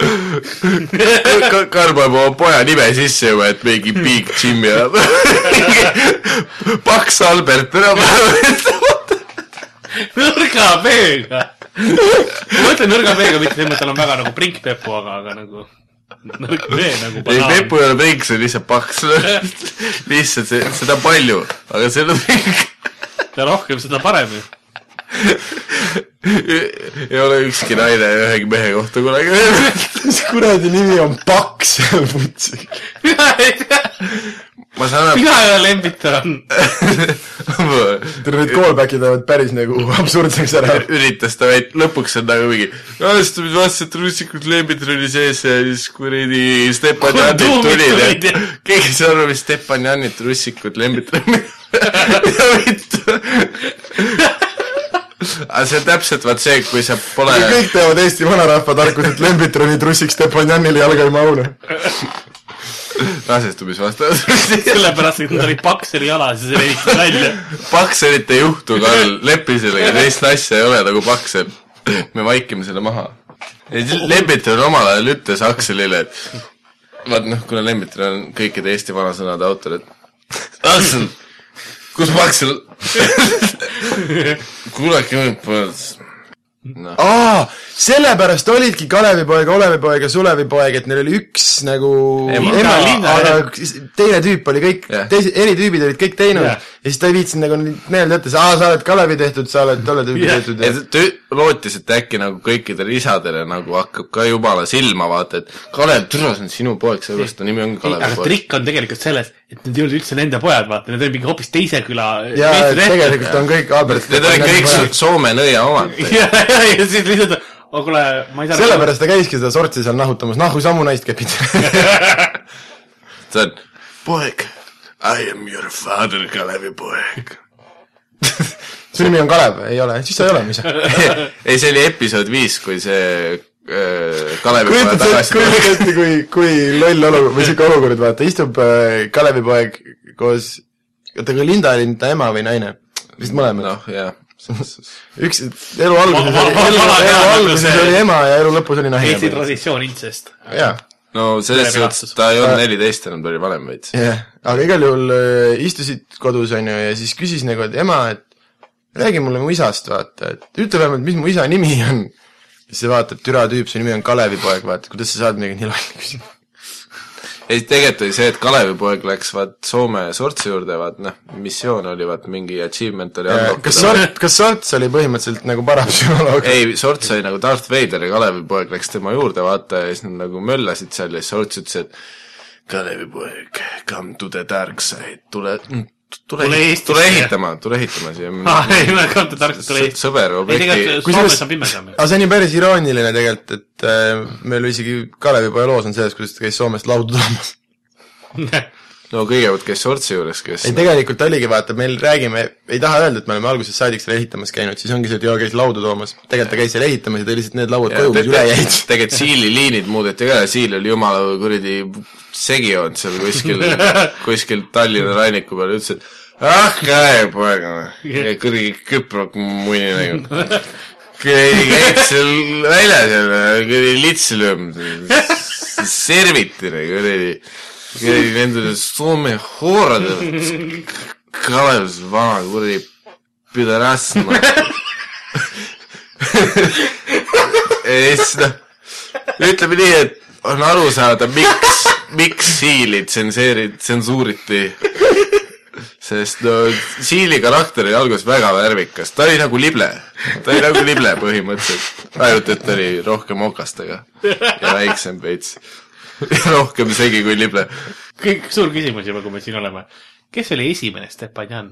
Karl paneb oma poja nime sisse juba, et mingi Big Jimmy enam. (laughs) Paks Albert enam. nõrga B-ga. ma mõtlen nõrga B-ga mitte selles mõttes, et tal on väga nagu prinkpepu, aga, aga nagu nõrk B nagu ei, banaan. Pepu ei ole pink, see on lihtsalt paks. lihtsalt see, seda palju, aga see on pink. ja rohkem, seda parem ju. (laughs) ei ole ükski naine ühegi mehe kohta kunagi öelnud. mis (laughs) kuradi nimi on Paks putsi. mina ei tea, ma saan aru, mina ei ole Lembiton. (laughs) tere, need callback'id lähevad päris nagu absurdseks ära. üritas ta veid, lõpuks on nagu mingi, aastaid vastasid russikud Lembitroni sees ja siis kuradi Stepan tuumid tulid ja keegi ei saa aru, mis Stepan Janit russikud Lembitroni ja vittu. Aga see on täpselt vaat see, kui sa pole, kõik teavad Eesti vanarahva tarkust, et Lembitroni trussiks Stepanjanile jalga ei mahu. rasestumisvastased. (laughs) sellepärast, et nad olid Pakseli jalas ja see leidis välja. Pakselit ei juhtu, Karl, lepi sellega, teist asja ei ole nagu Paksel. me vaikime selle maha. Lembitron omal ajal ütles Akselile, et vaat noh, kuna Lembitron on kõikide Eesti vanasõnade autor, et Aksel, kus Paksel? (laughs) kuulake mind, noh, aa, sellepärast olidki Kalevipoeg, Olevipoeg ja Sulevipoeg, et neil oli üks nagu Ema. ema, Linna- aga teine tüüp oli kõik Jah. teised, eri tüübid olid kõik teinud Jah. Ja siis ta ei viitsinud nagu meelde jätta, aa, sa oled Kalevi tehtud, sa oled tolle tüübi Jah. tehtud ja ta lootis, et äkki nagu kõikidele isadele nagu hakkab ka jumala silma vaata, et Kalev, türa, see on sinu poeg, sellepärast ta nimi ongi ei, Kalevi aga poeg. trikk on tegelikult selles, et need ei olnud üldse nende pojad, vaata, need olid mingi hoopis teise küla ja tegelikult on kõik Albert Need olid kõik So- Soome nõia omad. (laughs) ja, ja, ja siis lihtsalt, aga kuule, ma ei saa sellepärast ta käiski seda sortsi seal nahutamas, nahku sammu naist kepid. ta on, poeg, I am your father, Kalevi poeg. su nimi on Kalev, ei ole, siis sa ei ole, mis sa. ei, see oli episood viis, kui see äh, Kalevi poeg kujutad sa tagasi kujutad ette, kui, kui loll olukord või siuke olukord, vaata, istub äh, Kalevi poeg koos, oota, aga Linda oli ta ema või naine? vist mõlemad no.. noh, jah. üks, elu alguses elu, elu alguses see- oli ema ja elu lõpus oli Eesti naine. traditsioon intsest. jaa, no selles suhtes ta ei olnud Äh, neliteist enam, ta oli vanem veits. jah, aga igal juhul äh, istusid kodus, on ju, ja siis küsis nagu, et ema, et räägi mulle mu isast, vaata, et ütle vähemalt, mis mu isa nimi on. siis see vaatab, türa tüüp, su nimi on Kalevi poeg, vaata, kuidas sa saad midagi nii lolli küsida. ei, tegelikult oli see, et Kalevi poeg läks vaat Soome sortsi juurde, vaat noh, missioon oli vaat mingi achievement oli kas Sort, kas Sorts oli põhimõtteliselt nagu parapsühholoog? ei, Sorts oli nagu Darth Vader ja Kalevi poeg läks tema juurde, vaata, ja siis nad nagu möllasid seal ja siis Sorts ütles, et Kalevi poeg, come to the dark side, tule, tule Tule, Eestisse. tule ehitama, tule ehitama siia. aa, ei, ma ei kanta targalt tule Eesti. sõber objekti, Soomes on pimedam aga see on ju päris irooniline tegelikult, et äh, meil isegi Kalevi poja loos on selles, kuidas ta käis Soomest laudu toomas. (laughs) no kõigepealt käis Sortsi juures, kes ei, tegelikult oligi, vaata, meil räägime, ei taha öelda, et me oleme algusest saadik seal ehitamas käinud, siis ongi see, et joo, käis laudu toomas. tegelikult ta käis seal ehitamas ja tõi lihtsalt need lauad koju, mis üle jäid. tegelikult Siili liinid muudeti ka ja Siil oli jumala kuradi segi olnud seal kuskil, (laughs) kuskil Tallinna ranniku peal ja ütles, et ah, käe poeg, (laughs) kuradi küprok munni nagu. kuradi käid seal väljas ja kuradi litsi lööb, serviti nagu kuradi, kuradi nendele Soome hooradele. Kalev, vana kuradi pidarass, noh. ja siis noh, ütleme nii, et on aru saada, miks, miks Siili tsenseeri-, tsensuuriti. sest no Siili karakter oli alguses väga värvikas, ta oli nagu lible, ta oli nagu lible põhimõtteliselt, ainult et ta oli rohkem okastega ja väiksem veits. (laughs) rohkem segi kui lible. kõik, suur küsimus juba, kui me siin oleme. kes oli esimene Stepanjan?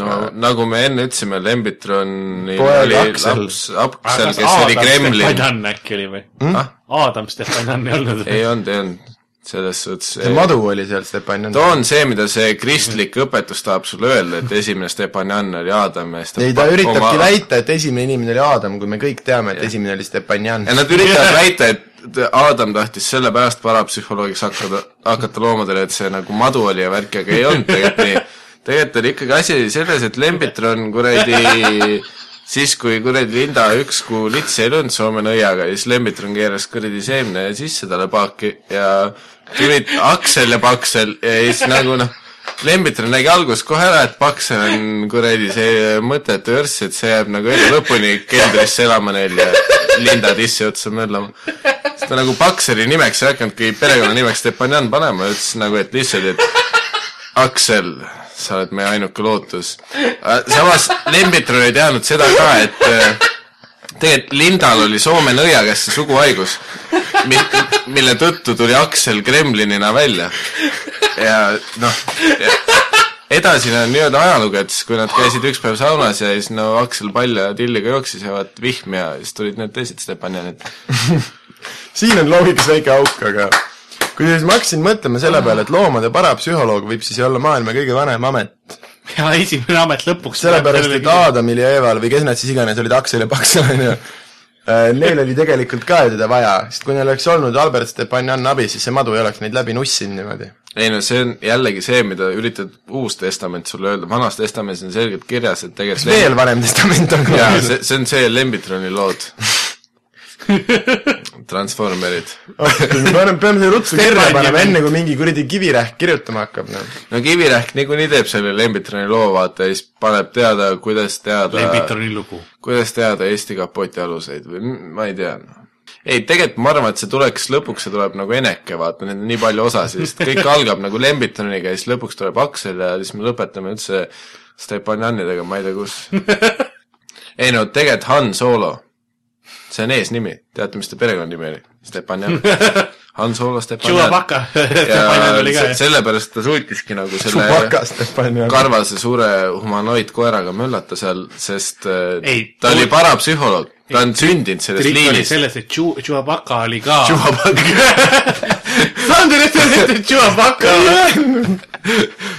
no nagu me enne ütlesime, Lembitroni Poeg oli Aksel. laps, Aksel, kes oli Kremlin. Stepanjan äkki oli või Hmm? ah, Adam Stepanjan ei olnud ei olnud, ei olnud, selles suhtes see madu oli seal Stepanjan. too on see, mida see kristlik õpetus tahab sulle öelda, et esimene Stepanjan oli Aadam ja ei, ta üritabki oma- väita, et esimene inimene oli Aadam, kui me kõik teame, et esimene oli Stepanjan ja. nad üritavad väita, et Aadam tahtis sellepärast parapsühholoogiks hakata, hakata loomadele, et see nagu madu oli ja värk, aga ei olnud tegelikult nii. tegelikult oli ikkagi asi selles, et Lembitron kuradi siis, kui kuradi Linda üks kuu litsi ei löönud Soome nõiaga, siis Lembitron keeras kuradi seemne sisse talle paaki ja tulid Aksel ja Paksel ja siis nagu noh, Lembitron nägi alguses kohe ära, et Paksel on kuradi see mõttetu jörss, et see jääb nagu elu lõpuni keldrisse elama neil ja Linda tissi otsa möllama. siis ta nagu Pakseli nimeks ei hakanudki perekonnanimeks Stepanjan panema, ütles nagu, et lihtsalt, et Aksel, sa oled meie ainuke lootus. samas Lembitron ei teadnud seda ka, et äh, tegelikult Lindal oli Soome nõia käest see suguhaigus, mille tõttu tuli Aksel Kremlinina välja. ja noh, edasine on nii-öelda ajalugu, et siis kui nad käisid üks päev saunas ja siis no Aksel palja tilliga jooksis ja vaat vihm ja siis tulid need teised Stepanjanid. siin on loogikas väike auk, aga kusjuures ma hakkasin mõtlema selle peale, et loomade parapsühholoog võib siis olla maailma kõige vanem amet. ja esimene amet lõpuks. sellepärast, et Aadamil ja Eeval või kes nad siis iganes olid, Aksel ja Paksel on ju, neil oli tegelikult ka teda vaja, sest kui neil oleks olnud Albert Stepanjan abis, siis see madu ei oleks neid läbi nussinud niimoodi. ei no see on jällegi see, mida üritad Uus Testament sulle öelda, Vanas Testamendis on selgelt kirjas, et kas tegelikult veel vanem testament on jaa, ka? see, see on see Lembitroni lood. (laughs) (laughs) Transformerid. me peame, peame selle ruttu kirja panema, enne kui mingi kuradi kivirähk kirjutama hakkab, noh. no Kivirähk niikuinii teeb selle Lembitroni loo, vaata, ja siis paneb teada, kuidas teada, Lembitroni lugu. kuidas teada Eesti kapoti aluseid või ma ei tea. ei, tegelikult ma arvan, et see tuleks lõpuks, see tuleb nagu Eneke, vaata, need on nii palju osasid, sest kõik algab nagu Lembitoniga ja siis lõpuks tuleb Aksel ja siis me lõpetame üldse Stepanjanidega, ma ei tea kus. (laughs) ei no tegelikult Han Solo, see on eesnimi, teate, mis ta perekonnanimi oli? Stepanjan. Han Solo Stepanjan. Chewbacca, (laughs) Stepanjan oli ka ja jah. sellepärast ta suutiski nagu selle karvase suure humanoidkoeraga möllata seal, sest äh, Ei, ta oli parapsühholoog, ta on sündinud selles liinis. selles, et Chew- Chewbacca oli ka. Chewbacca. (laughs) Sander ütles, et Chewbacca.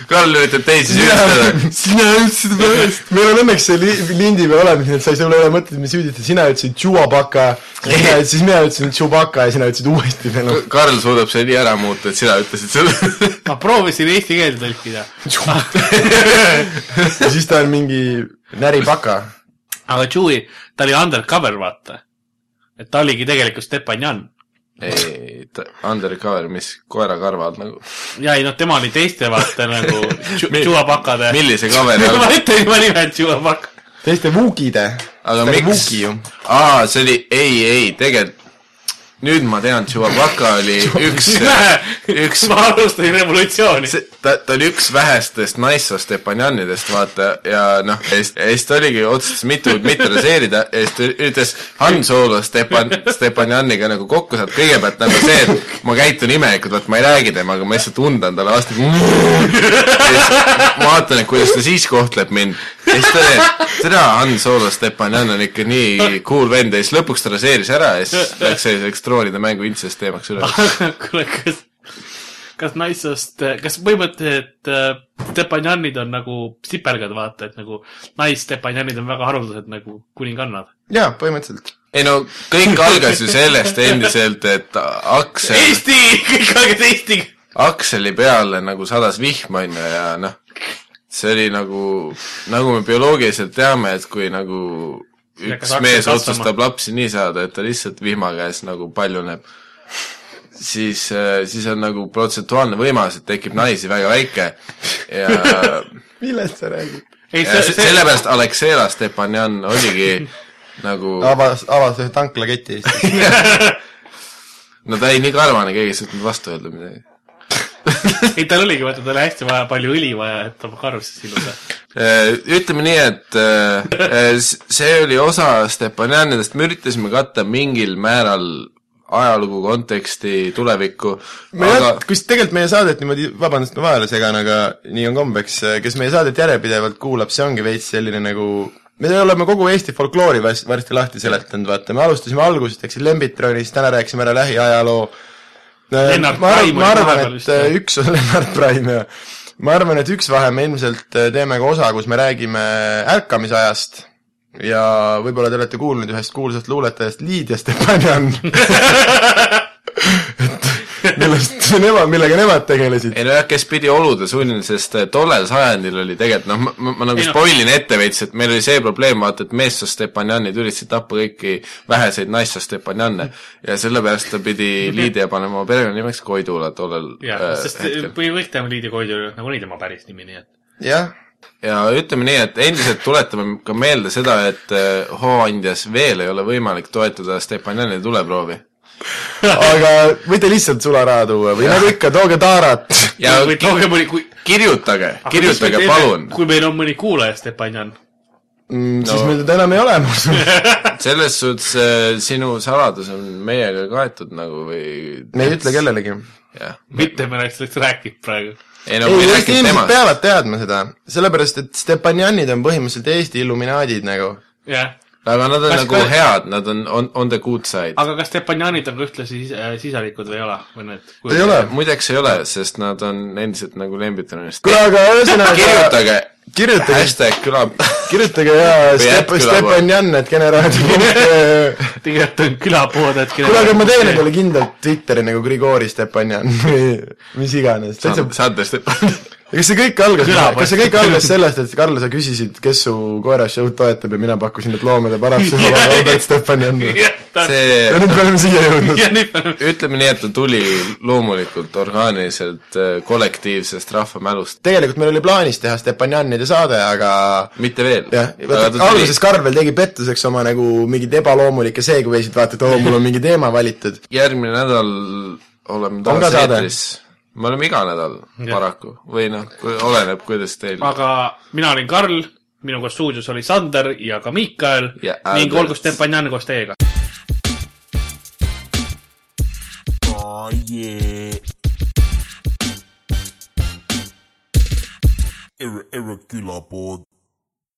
Karl üritab teisi süüdistada. sina ütlesid valesti. meil on õnneks see li-, lindi peal olemas, nii et sa ei saa üle mõtet, et me süüdistad, sina ütlesid Chewbacca, sina ütlesid, siis mina ütlesin Chewbacca ja sina ütlesid uuesti veel. Karl suudab selle nii ära muuta, et sina ütlesid selle. ma proovisin eesti keelde tõlkida. ja siis ta on mingi näripaka. aga Chewie, ta oli undercover, vaata. et ta oligi tegelikult Stepanjan. ei, undercover, mis koerakarvad nagu. ja ei noh, tema oli teiste vaata nagu (laughs) Chewbacade. millise kaveri all (laughs) ma? ütlen juba nime, Chewbacca. teiste Wookide. aga miks aa, see oli, ei, ei, tegelikult nüüd ma tean, Chewbacca oli (laughs) üks, üks ma alustasin revolutsiooni. ta, ta oli üks vähestest naissoo Stepanjanidest, vaata, ja noh, ja siis ta oligi, otsustas mitu, mitte raseerida ja siis ta üritas Han Solo Stepan, Stepanjaniga nagu kokku saada, kõigepealt nagu see, et ma käitun imelikult, vaat ma ei räägi temaga, ma lihtsalt undan talle vastu. (laughs) ja siis ma vaatan, et kuidas ta siis kohtleb mind. Ja siis ta oli, et tere, Han Solo Stepanjan on ikka nii cool vend ja siis lõpuks ta raseeris ära ja siis läks selliseks troonide mängu intsest teemaks üle. (laughs) kuule, kas, kas naissoost, kas põhimõtteliselt äh, Stepanjanid on nagu sipelgad, vaata, et nagu naisstepanjanid on väga haruldased nagu kuningannad. jaa, põhimõtteliselt. ei no kõik algas ju sellest endiselt, et Aksel, Eesti, kõik algas Eesti. Akseli peale nagu sadas vihm onju ja noh, see oli nagu, nagu me bioloogiliselt teame, et kui nagu üks mees otsustab lapsi nii saada, et ta lihtsalt vihma käes nagu paljuneb, siis, siis on nagu protsentuaalne võimalus, et tekib naisi väga väike ja (laughs) millest sa räägid? ei, see, se- see, sellepärast Alexela Stepanjan oligi nagu (laughs) avas, avas ühe tanklaketi Eestis. (laughs) no ta oli nii karvane, keegi ei suutnud vastu öelda midagi. (laughs) ei tal oligi, vaata, tal oli hästi vaja, palju õli vaja, et oma karvsse siluda. Äh, ütleme nii, et äh, s- see oli osa Stepanjanidest, me üritasime katta mingil määral ajalugu, konteksti, tulevikku, me aga aga..., kus tegelikult meie saadet niimoodi, vabandust, ma vahele segan, aga nii on kombeks, kes meie saadet järjepidevalt kuulab, see ongi veits selline nagu me oleme kogu Eesti folkloori varsti lahti seletanud, vaata, me alustasime algusest, eks Lembitronist, täna rääkisime ära lähiajaloo. Lennart ma arvan, ma arvan, et äh, üks on (laughs) Lennart Praim ja ma arvan, et üks vahe me ilmselt äh, teeme ka osa, kus me räägime ärkamisajast. Ja võib-olla te olete kuulnud ühest kuulsast luuletajast Liidia Stepanjan (laughs) millest nemad, millega nemad tegelesid. ei nojah, kes pidi olude sunnil, sest äh, tollel sajandil oli tegelikult noh, ma, ma, ma nagu Ei no- spoilin ette veits, et meil oli see probleem, vaata, et meessoost Stepanjanid üritasid tappa kõiki väheseid naissoost Stepanjanne ja sellepärast ta pidi Liidia panema oma perekonnanimeks Koidula tollel jah äh,, sest hetkel põhimõtteliselt Liidi Koidu oli nagunii tema päris nimi, nii et. jah, ja ütleme nii, et endiselt tuletame ka meelde seda, et äh, hooandjas veel ei ole võimalik toetada Stepanjani tuleproovi. (laughs) aga võite lihtsalt sularaha tuua või nagu ikka, tooge taarat. ja tooge mõni, kui. kirjutage, kirjutage palun, kui meil on mõni kuulaja Stepanjan. Mm, siis No. meil teda enam ei ole, ma usun. (laughs) selles suhtes äh, sinu saladus on meiega kaetud nagu või me ei ütle kellelegi. mitte me oleks sellest rääkinud praegu. ei no ei, me ei Eesti inimesed temast, peavad teadma seda, sellepärast et Stepanjanid on põhimõtteliselt Eesti illuminaadid nagu. jah. Aga nad on Kas nagu ka- head, nad on on, on the good side. aga kas Stepanjanid on ka ühtlasi äh, sisalikud või ei ole? või need? ei ole. muideks ei ole, sest nad on endiselt nagu Lembitronist. kuule, aga ühesõnaga kirjutage, kirjutage, hashtag küla, kirjutage ja Step-, Stepanjan, et generaator. tegelikult on külapood, et kuule, aga ma teen endale kindlalt Twitteri nagu Grigori Stepanjan või mis iganes, täitsa Sander Stepan. Kas see kõik algas kas see kõik algas sellest, et Karl, sa küsisid, kes su koera show'd toetab ja mina pakkusin, et loomade parapsühholoog (laughs) Albert Stefanjan. ja see, nüüd me oleme siia jõudnud. ja ütleme nii, et ta tuli loomulikult orgaaniliselt äh, kollektiivsest rahvamälust, tegelikult meil oli plaanis teha Stepanjanide saade, aga mitte veel. jah, alguses Karl veel tegi pettuseks oma nagu mingeid ebaloomulikke segway'sid, vaata, et oo, mul on mingi teema valitud. järgmine nädal oleme On taas eetris. Me oleme iga nädal paraku või noh, oleneb, kuidas teil. aga mina olin Karl, minuga stuudios oli Sander ja ka Miikael Ja ning olgu Stepanjan koos teiega. Oh yeah. Ir- irregular board.